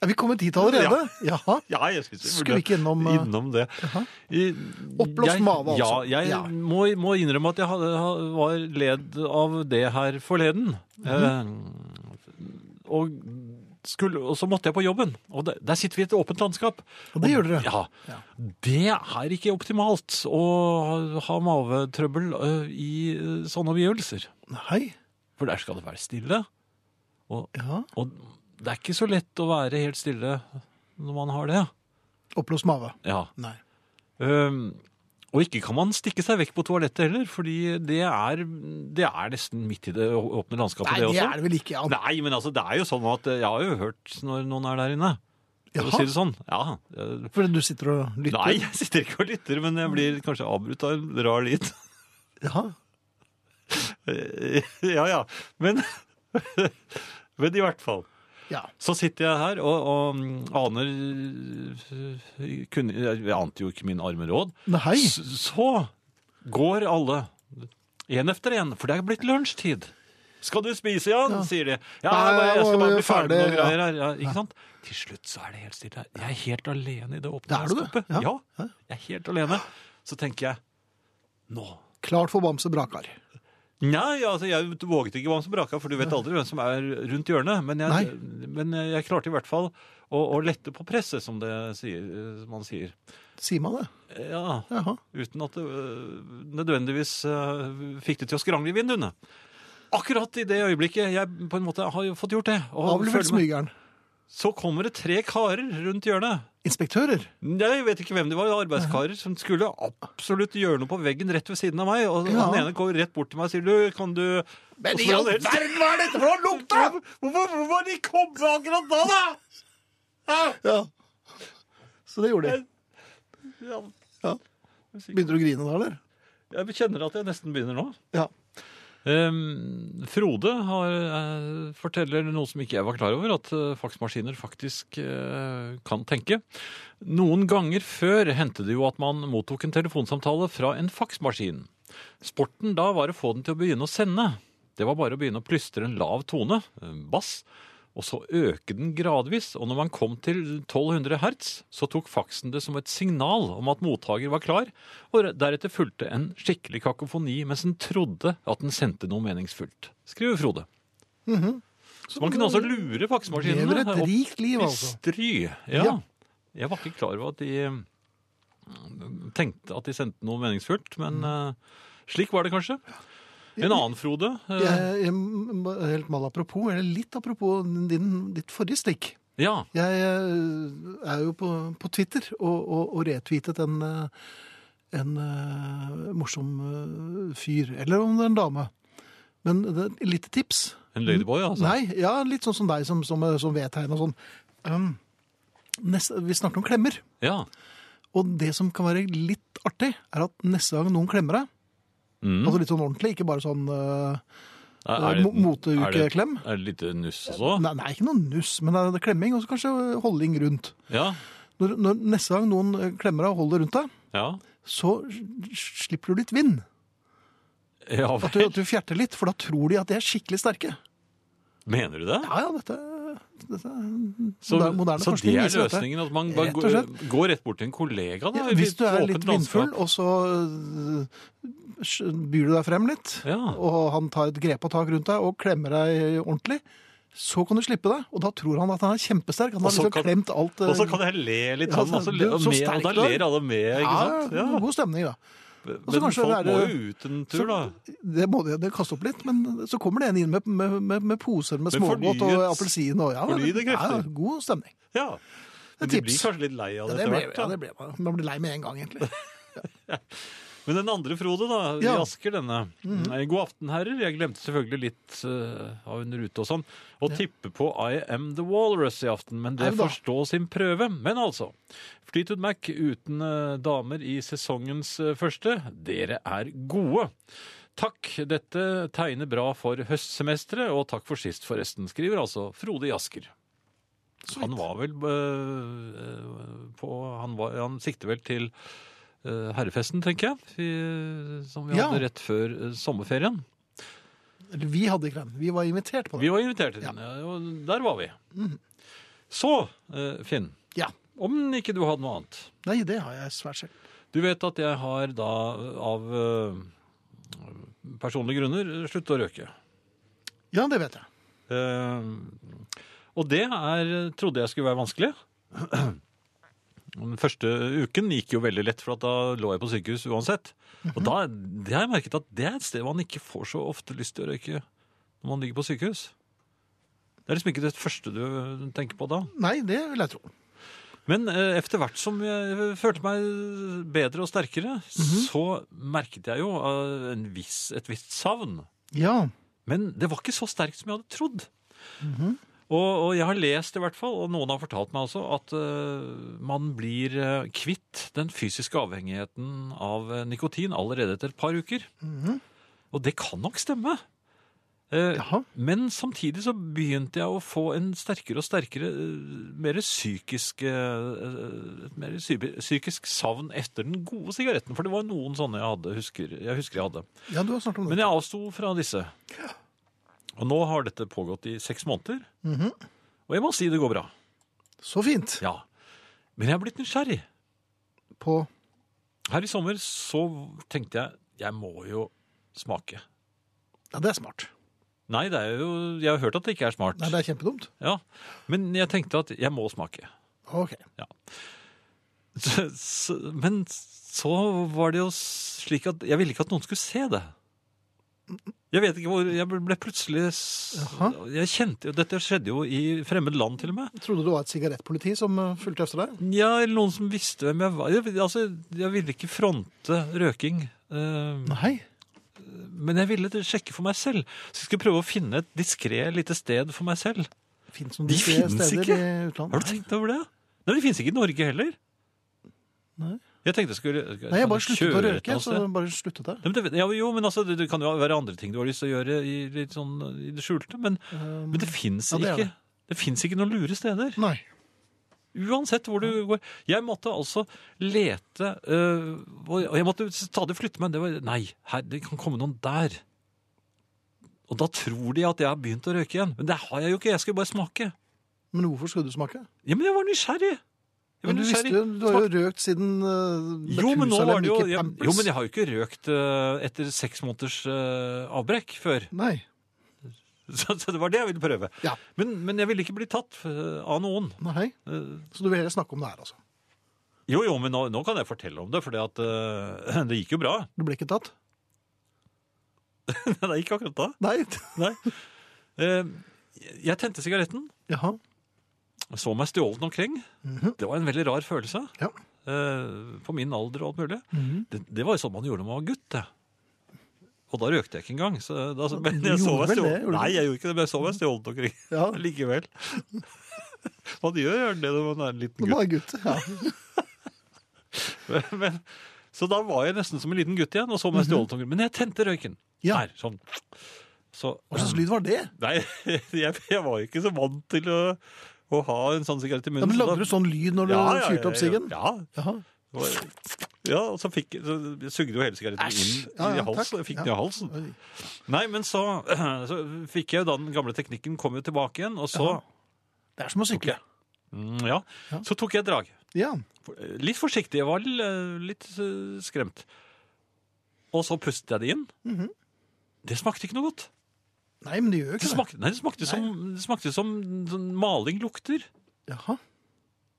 Er vi kommet dit allerede? Jaha. Ja, jeg synes vi Skulle vi ikke innom, uh, innom det. Jaha. Oppblåst mave, altså. Ja, jeg Ja. Må, må innrømme at jeg hadde, var led av det her forleden. Mhm. eh, og, skulle, og så måtte jeg på jobben. Og der, der sitter vi i et åpent landskap. Og det gjør dere. Ja. Ja. Det er ikke optimalt å ha- mavetrøbbel uh, i eh, sånne omgivelser. Nei. For der skal det være stille. Ja. Og det er ikke så lett å være helt stille når man har det. Oppblåst mage. Ja. Nei. Um, og ikke kan man stikke seg vekk på toalettet heller, fordi det er, det er nesten midt i det åpne landskapet, Nei, det det er det vel ikke. Ja. Nei, men altså, det er jo sånn at jeg har jo hørt når noen er der inne. For å Jaha. si det sånn. Ja. Fordi du sitter og lytter? Nei, jeg sitter ikke og lytter, men jeg blir kanskje avbrutt av en rar lyd. Jaha. ja, ja. Men, men i hvert fall. Ja. Så sitter jeg her og, og mm, aner øh, kunne, Jeg ante jo ikke min arme råd. Nei. Så, Så går alle én efter én, for det er blitt lunsjtid. Skal du spise, Jan? Ja. sier de. Ja, jeg, jeg skal bare bli er ferdig med noen greier her. Ja, ikke sant? Til slutt så er det helt stille. Jeg er helt alene i det åpne landskapet. Ja. Ja, jeg er helt alene. Så tenker jeg Nå Klart for bamse brakar. Nei, altså jeg våget ikke Bamse Braka, for du vet aldri hvem som er rundt hjørnet. Men jeg, men jeg klarte i hvert fall å, å lette på presset, som det sier, som man sier. Sier man det? Ja, Jaha. Uten at det øh, nødvendigvis øh, fikk det til å skrangle i vinduene. Akkurat i det øyeblikket jeg på en måte har fått gjort det. og Avlevert smygeren. Så kommer det tre karer rundt hjørnet. Inspektører. Jeg vet ikke hvem de var, arbeidskarer som skulle absolutt gjøre noe på veggen rett ved siden av meg. Og Ja. den ene går rett bort til meg og sier du, kan du Men i all verden, hva er dette for noe lukt, da?! Hvorfor, hvorfor var de kommet akkurat da, da? Ja. Ja. Så det gjorde de. Ja. Ja. Begynner du å grine da, eller? Jeg kjenner at jeg nesten begynner nå. Ja. Ehm, Frode har, eh, forteller noe som ikke jeg var klar over, at eh, faksmaskiner faktisk eh, kan tenke. Noen ganger før hendte det jo at man mottok en telefonsamtale fra en faksmaskin. Sporten da var å få den til å begynne å sende. Det var bare å begynne å plystre en lav tone, bass, og så øke den gradvis. Og når man kom til 1200 hertz, så tok faksen det som et signal om at mottaker var klar, og deretter fulgte en skikkelig kakofoni mens den trodde at den sendte noe meningsfullt, skriver Frode. Så man kunne altså lure faksemaskinene Lever et rikt liv, i altså. stry. Ja. Ja. Jeg var ikke klar over at de mm, tenkte at de sendte noe meningsfullt, men mm. slik var det kanskje. En annen Frode eh, Jeg, jeg, helt mal apropos, eller litt apropos din, ditt forrige stikk. Ja. Jeg eh, er jo på, på Twitter og, og, og retweetet en, eh, en morsom fyr, eller om det er en dame. Men det er et lite tips. En ladyboy, altså. Nei, ja, litt sånn som deg, som, som, som vedtegn og sånn. Um, neste, vi snakker om klemmer. Ja. Og det som kan være litt artig, er at neste gang noen klemmer deg, Mm. altså litt sånn ordentlig, ikke bare sånn uh, det- moteukeklem. Er det, er det litt nuss også? Nei, nei, ikke noe nuss, men det er- klemming, og så kanskje holding rundt. Ja. Når, når neste gang noen eh, klemmer deg og holder rundt deg, Ja. så slipper du litt vind. ja At du, at du fjerter litt, for da tror de at de er skikkelig sterke. Mener du det? Ja, ja, dette, dette er Så, moderne, så det forskning er viser dette. løsningen? At man bare Rett går, går rett bort til en kollega? Da, Ja, hvis du er litt vindfull, og så øh, byr du deg frem litt, Ja. og han tar et grep og tak rundt deg og klemmer deg ordentlig, så kan du slippe det. Og da tror han at han er kjempesterk. Han har så liksom kan- klemt alt. øh, Og så kan jeg le litt Ja, sånn, så- altså, le, så med, og da er. ler alle med, ikke ja, sant? Ja. god stemning, da. Men så kanskje folk må jo ut en tur, da. Det må de det kaste opp litt, men så kommer det en inn med, med, med, med poser med smågodt og appelsin. Og, ja. Ja, god stemning. Ja. Men de blir kanskje litt lei av det etter hvert. ja, det ble man. Man blir lei med en gang, egentlig. Men den andre Frode, da, Ja. Asker, denne. Eh, God aften, herrer. Jeg glemte selvfølgelig litt uh, av en rute og sånn. Å tippe på I Am The Walrus i aften, men det forstår sin prøve. Men altså. Fleetwood Mac uten uh, damer i sesongens uh, første. Dere er gode. Takk, dette tegner bra for høstsemesteret, og takk for sist forresten, skriver altså Frode i Asker. Han var vel øh, på Han, var, han sikter vel til herrefesten, tenker jeg, vi, som vi Ja. hadde rett før øh, sommerferien. Vi hadde ikke den. Vi var invitert på den. Vi var invitert til den, ja, og der var vi. Så, øh, Finn, Ja. om ikke du hadde noe annet. Nei, det har jeg svært selv. Du vet at jeg har da av personlige grunner sluttet å røke. Ja, det vet jeg. Eh, og det er, trodde jeg skulle være vanskelig. Den første uken gikk jo veldig lett, for at da lå jeg på sykehus uansett. Og da det har jeg merket at det er et sted man ikke får så ofte lyst til å røyke når man ligger på sykehus. Det er liksom ikke det første du tenker på da. Nei, det vil jeg tro. Men eh, etter hvert som jeg følte meg bedre og sterkere, så merket jeg jo eh, en viss, et visst savn. Ja. Men det var ikke så sterkt som jeg hadde trodd. Og, og jeg har lest i hvert fall, og noen har fortalt meg også, at uh, man blir eh, kvitt den fysiske avhengigheten av eh, nikotin allerede etter et par uker. Og det kan nok stemme. Men samtidig så begynte jeg å få en sterkere og sterkere, mer psykisk, mer psy- psykisk savn etter den gode sigaretten. For det var noen sånne jeg hadde, husker, jeg husker jeg hadde. Ja, du har om det. Men jeg avsto fra disse. Og nå har dette pågått i seks måneder. Og jeg må si det går bra. Så fint. Ja. Men jeg er blitt nysgjerrig. På Her i sommer så tenkte jeg jeg må jo smake. Ja, det er smart. Nei, det er jo, jeg har hørt at det ikke er smart. Nei, det er kjempedumt. Ja, Men jeg tenkte at jeg må smake. Ok. Så, så, men så var det jo slik at jeg ville ikke at noen skulle se det. Jeg vet ikke hvor Jeg ble plutselig Jaha. Jeg kjente jo Dette skjedde jo i fremmed land, til og med. Trodde du det var et sigarettpoliti som eh, fulgte efter deg. Ja, eller noen som visste hvem jeg var. Jeg, altså, jeg ville ikke fronte røking. Uh, Nei. men jeg ville sjekke for meg selv. Så jeg skulle prøve å finne et diskré lite sted for meg selv. Finns De finnes ikke. Har du tenkt over det? Nei, De finnes ikke i Norge heller. Nei. Jeg tenkte jeg skulle Nei, jeg bare sluttet å røyke, så bare sluttet jeg. Men det, ja, jo, men altså, det, det kan jo være andre ting du har lyst til å gjøre i, litt sånn, i det skjulte. Men, men det fins ja, ikke, ikke noen lure steder. Nei. Uansett hvor du går. Jeg måtte altså lete øh, Og og jeg måtte stadig flytte meg. Det var, nei, her, det kan komme noen der. Og da tror de at jeg har begynt å røyke igjen. Men det har jeg jo ikke. Jeg skal jo bare smake. Men hvorfor skulle du smake? Ja, Men jeg var nysgjerrig. Men du, visste, du har jo røkt siden uh, jo, men nå var det jo jeg, Jo, men jeg har jo ikke røkt øh, etter seks måneders øh, avbrekk før. Nei. Så, så det var det jeg ville prøve. Ja. Men, men jeg ville ikke bli tatt av noen. Nei. Så du vil heller snakke om det her, altså? Jo, jo, men nå, nå kan jeg fortelle om det, for det gikk jo bra. Du ble ikke tatt? det gikk akkurat da. Nei. Nei. Uh, Jeg tente sigaretten, Jaha. Så meg stjålet omkring. Mhm. Det var en veldig rar følelse. Ja. Eh, På min alder og alt mulig. Mhm. Det, det var jo sånn man gjorde når man var gutt. det. Og da røkte jeg ikke engang. Så da, men Du jeg så meg stjålet. Nei, jeg gjorde ikke det, men jeg så meg stjålet omkring Ja. likevel. Man gjør det når man er en liten Når man gutt. er gutt. Ja. Men, så da var jeg nesten som en liten gutt igjen og så meg stjålet omkring. Men jeg tente røyken. Mhm. Ja. Her, sånn. Så, Hva slags lyd var det? Nei, jeg, jeg var ikke så vant til å, å ha en sånn sigarett i Ja, munnen. men så Lagde da- du sånn lyd når du Ja, ja, fyrte opp siggen? Ja. ja. det ja, og så, fikk, så sugde jo hele sigaretten inn Ja, ja, i halsen. fikk Ja. den i halsen. Nei, men så, så fikk jeg jo da den gamle teknikken kom jo tilbake igjen, og så. Det er som å sykle. mm, ja, Ja. så tok jeg et drag. Ja. Litt forsiktig, jeg var litt eh, skremt. Og så pustet jeg det inn. Mhm. Det smakte ikke noe godt. Nei, men det gjør jo Det ikke det. smakte, nei, det smakte, som, det smakte som sånn maling lukter. Jaha.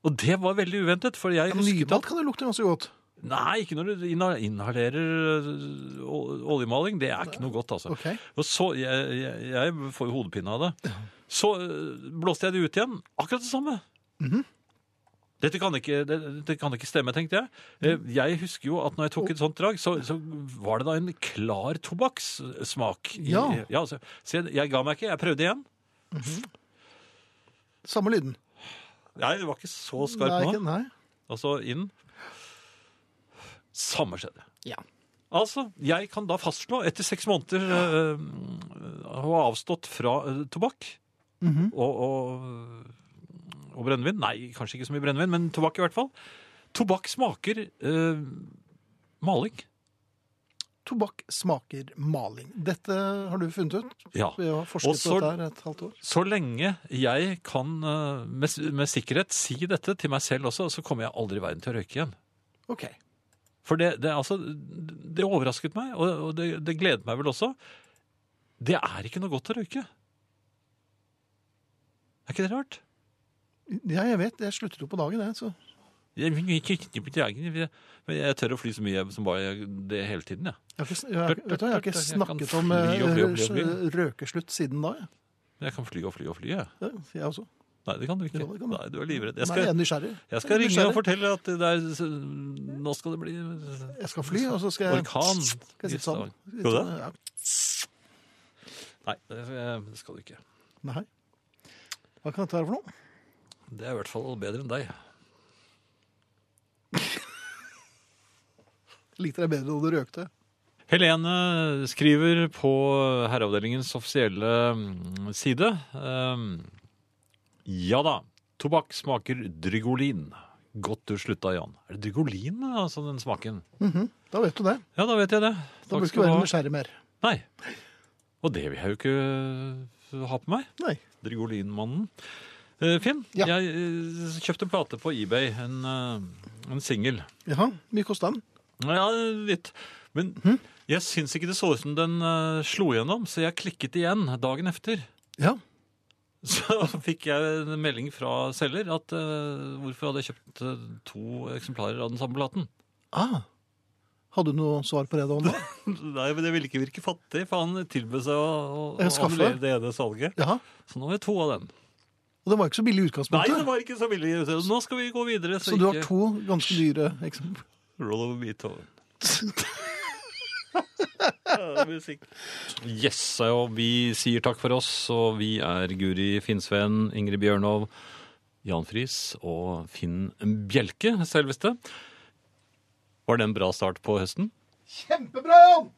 Og det var veldig uventet, for jeg Ja, men husket Nymalt at kan jo lukte ganske godt. Nei, ikke når du inha- inhalerer øh, ol- oljemaling. Det er ikke noe godt, altså. Ok. Og så, jeg, jeg, jeg får jo hodepine av det. Så øh, blåste jeg det ut igjen. Akkurat det samme. Mhm. Dette kan ikke, det, det kan ikke stemme, tenkte jeg. Eh, Jeg husker jo at når jeg tok et sånt drag, så, så var det da en klar tobakkssmak. i- Ja. ja så, se, jeg, ga meg ikke. Jeg prøvde igjen. Samme lyden. Nei, det var ikke så skarp Nei, nå. ikke- Nei. Altså inn. Samme skjedde. Ja. Altså, jeg kan da fastslå, etter seks måneder øh, å ha avstått fra øh, tobakk Mhm. og, og, og brennevin Nei, kanskje ikke så mye brennevin, men tobakk i hvert fall. Tobakk smaker øh, maling. Tobakk smaker maling. Dette har du funnet ut Ja. Vi har forsket så- på dette her et halvt år? Så lenge jeg kan øh, med, med sikkerhet si dette til meg selv også, så kommer jeg aldri i verden til å røyke igjen. Ok. For det, det, altså, det overrasket meg, og, og det, det gledet meg vel også. Det er ikke noe godt å røyke. Er ikke det rart? Ja, jeg vet. Jeg sluttet jo på dagen, jeg. Så. Jeg, jeg, jeg tør å fly så mye som bare det hele tiden, Ja. Jeg har ikke, jeg, har- vet du, jeg har ikke snakket om eh, røkeslutt siden da. Jeg. Jeg kan fly og fly og fly, jeg. Ja, jeg også. Nei, det kan du ikke. Nei, du er livredd. Jeg Nei, jeg er nysgjerrig. jeg skal ringe og fortelle at er, nå skal det bli Jeg skal fly, og så skal jeg orkan. skal jeg sitte sånn. Skal du det? Nei, det skal du ikke. Nei. Hva kan dette være for noe? Det er i hvert fall bedre enn deg. Likte deg bedre da du røkte. Helene skriver på herreavdelingens offisielle mm, side. um, ja da, tobakk smaker drygolin. Godt du slutta, Jan. Er det drygolin, altså, den smaken? Mhm. Da vet du det. Ja, da vet jeg det. Da bør du ikke være nysgjerrig mer. Nei. Og det vil jeg jo ikke ha på meg. Nei. Drigolinmannen. Eh, Finn, Ja. jeg eh, kjøpte en plate på eBay, en, eh, en singel. Jaha, mye kosta den? Ja, litt. Men hm? jeg syns ikke det så ut som den slo gjennom, så jeg klikket igjen dagen efter. Ja. Så fikk jeg en melding fra selger at uh, hvorfor hadde jeg kjøpt to eksemplarer av den samme platen. Ah. Hadde du noe svar på det, da? Nei, men det ville ikke virke fattig, for han tilbød seg å, å, å annullere det ene salget. Ja. Så nå har jeg to av dem. Og det var ikke så billig i Nei, utgangspunktet. det var ikke så billig. Nå skal vi gå videre. Så du har ikke- to ganske dyre eksempler. Roll over Beethoven. Ja, musikk. Yes, og vi sier takk for oss, og vi er Guri Finnsveen, Ingrid Bjørnov, Jan Friis og Finn Bjelke, selveste. Var det en bra start på høsten? Kjempebra, Jan!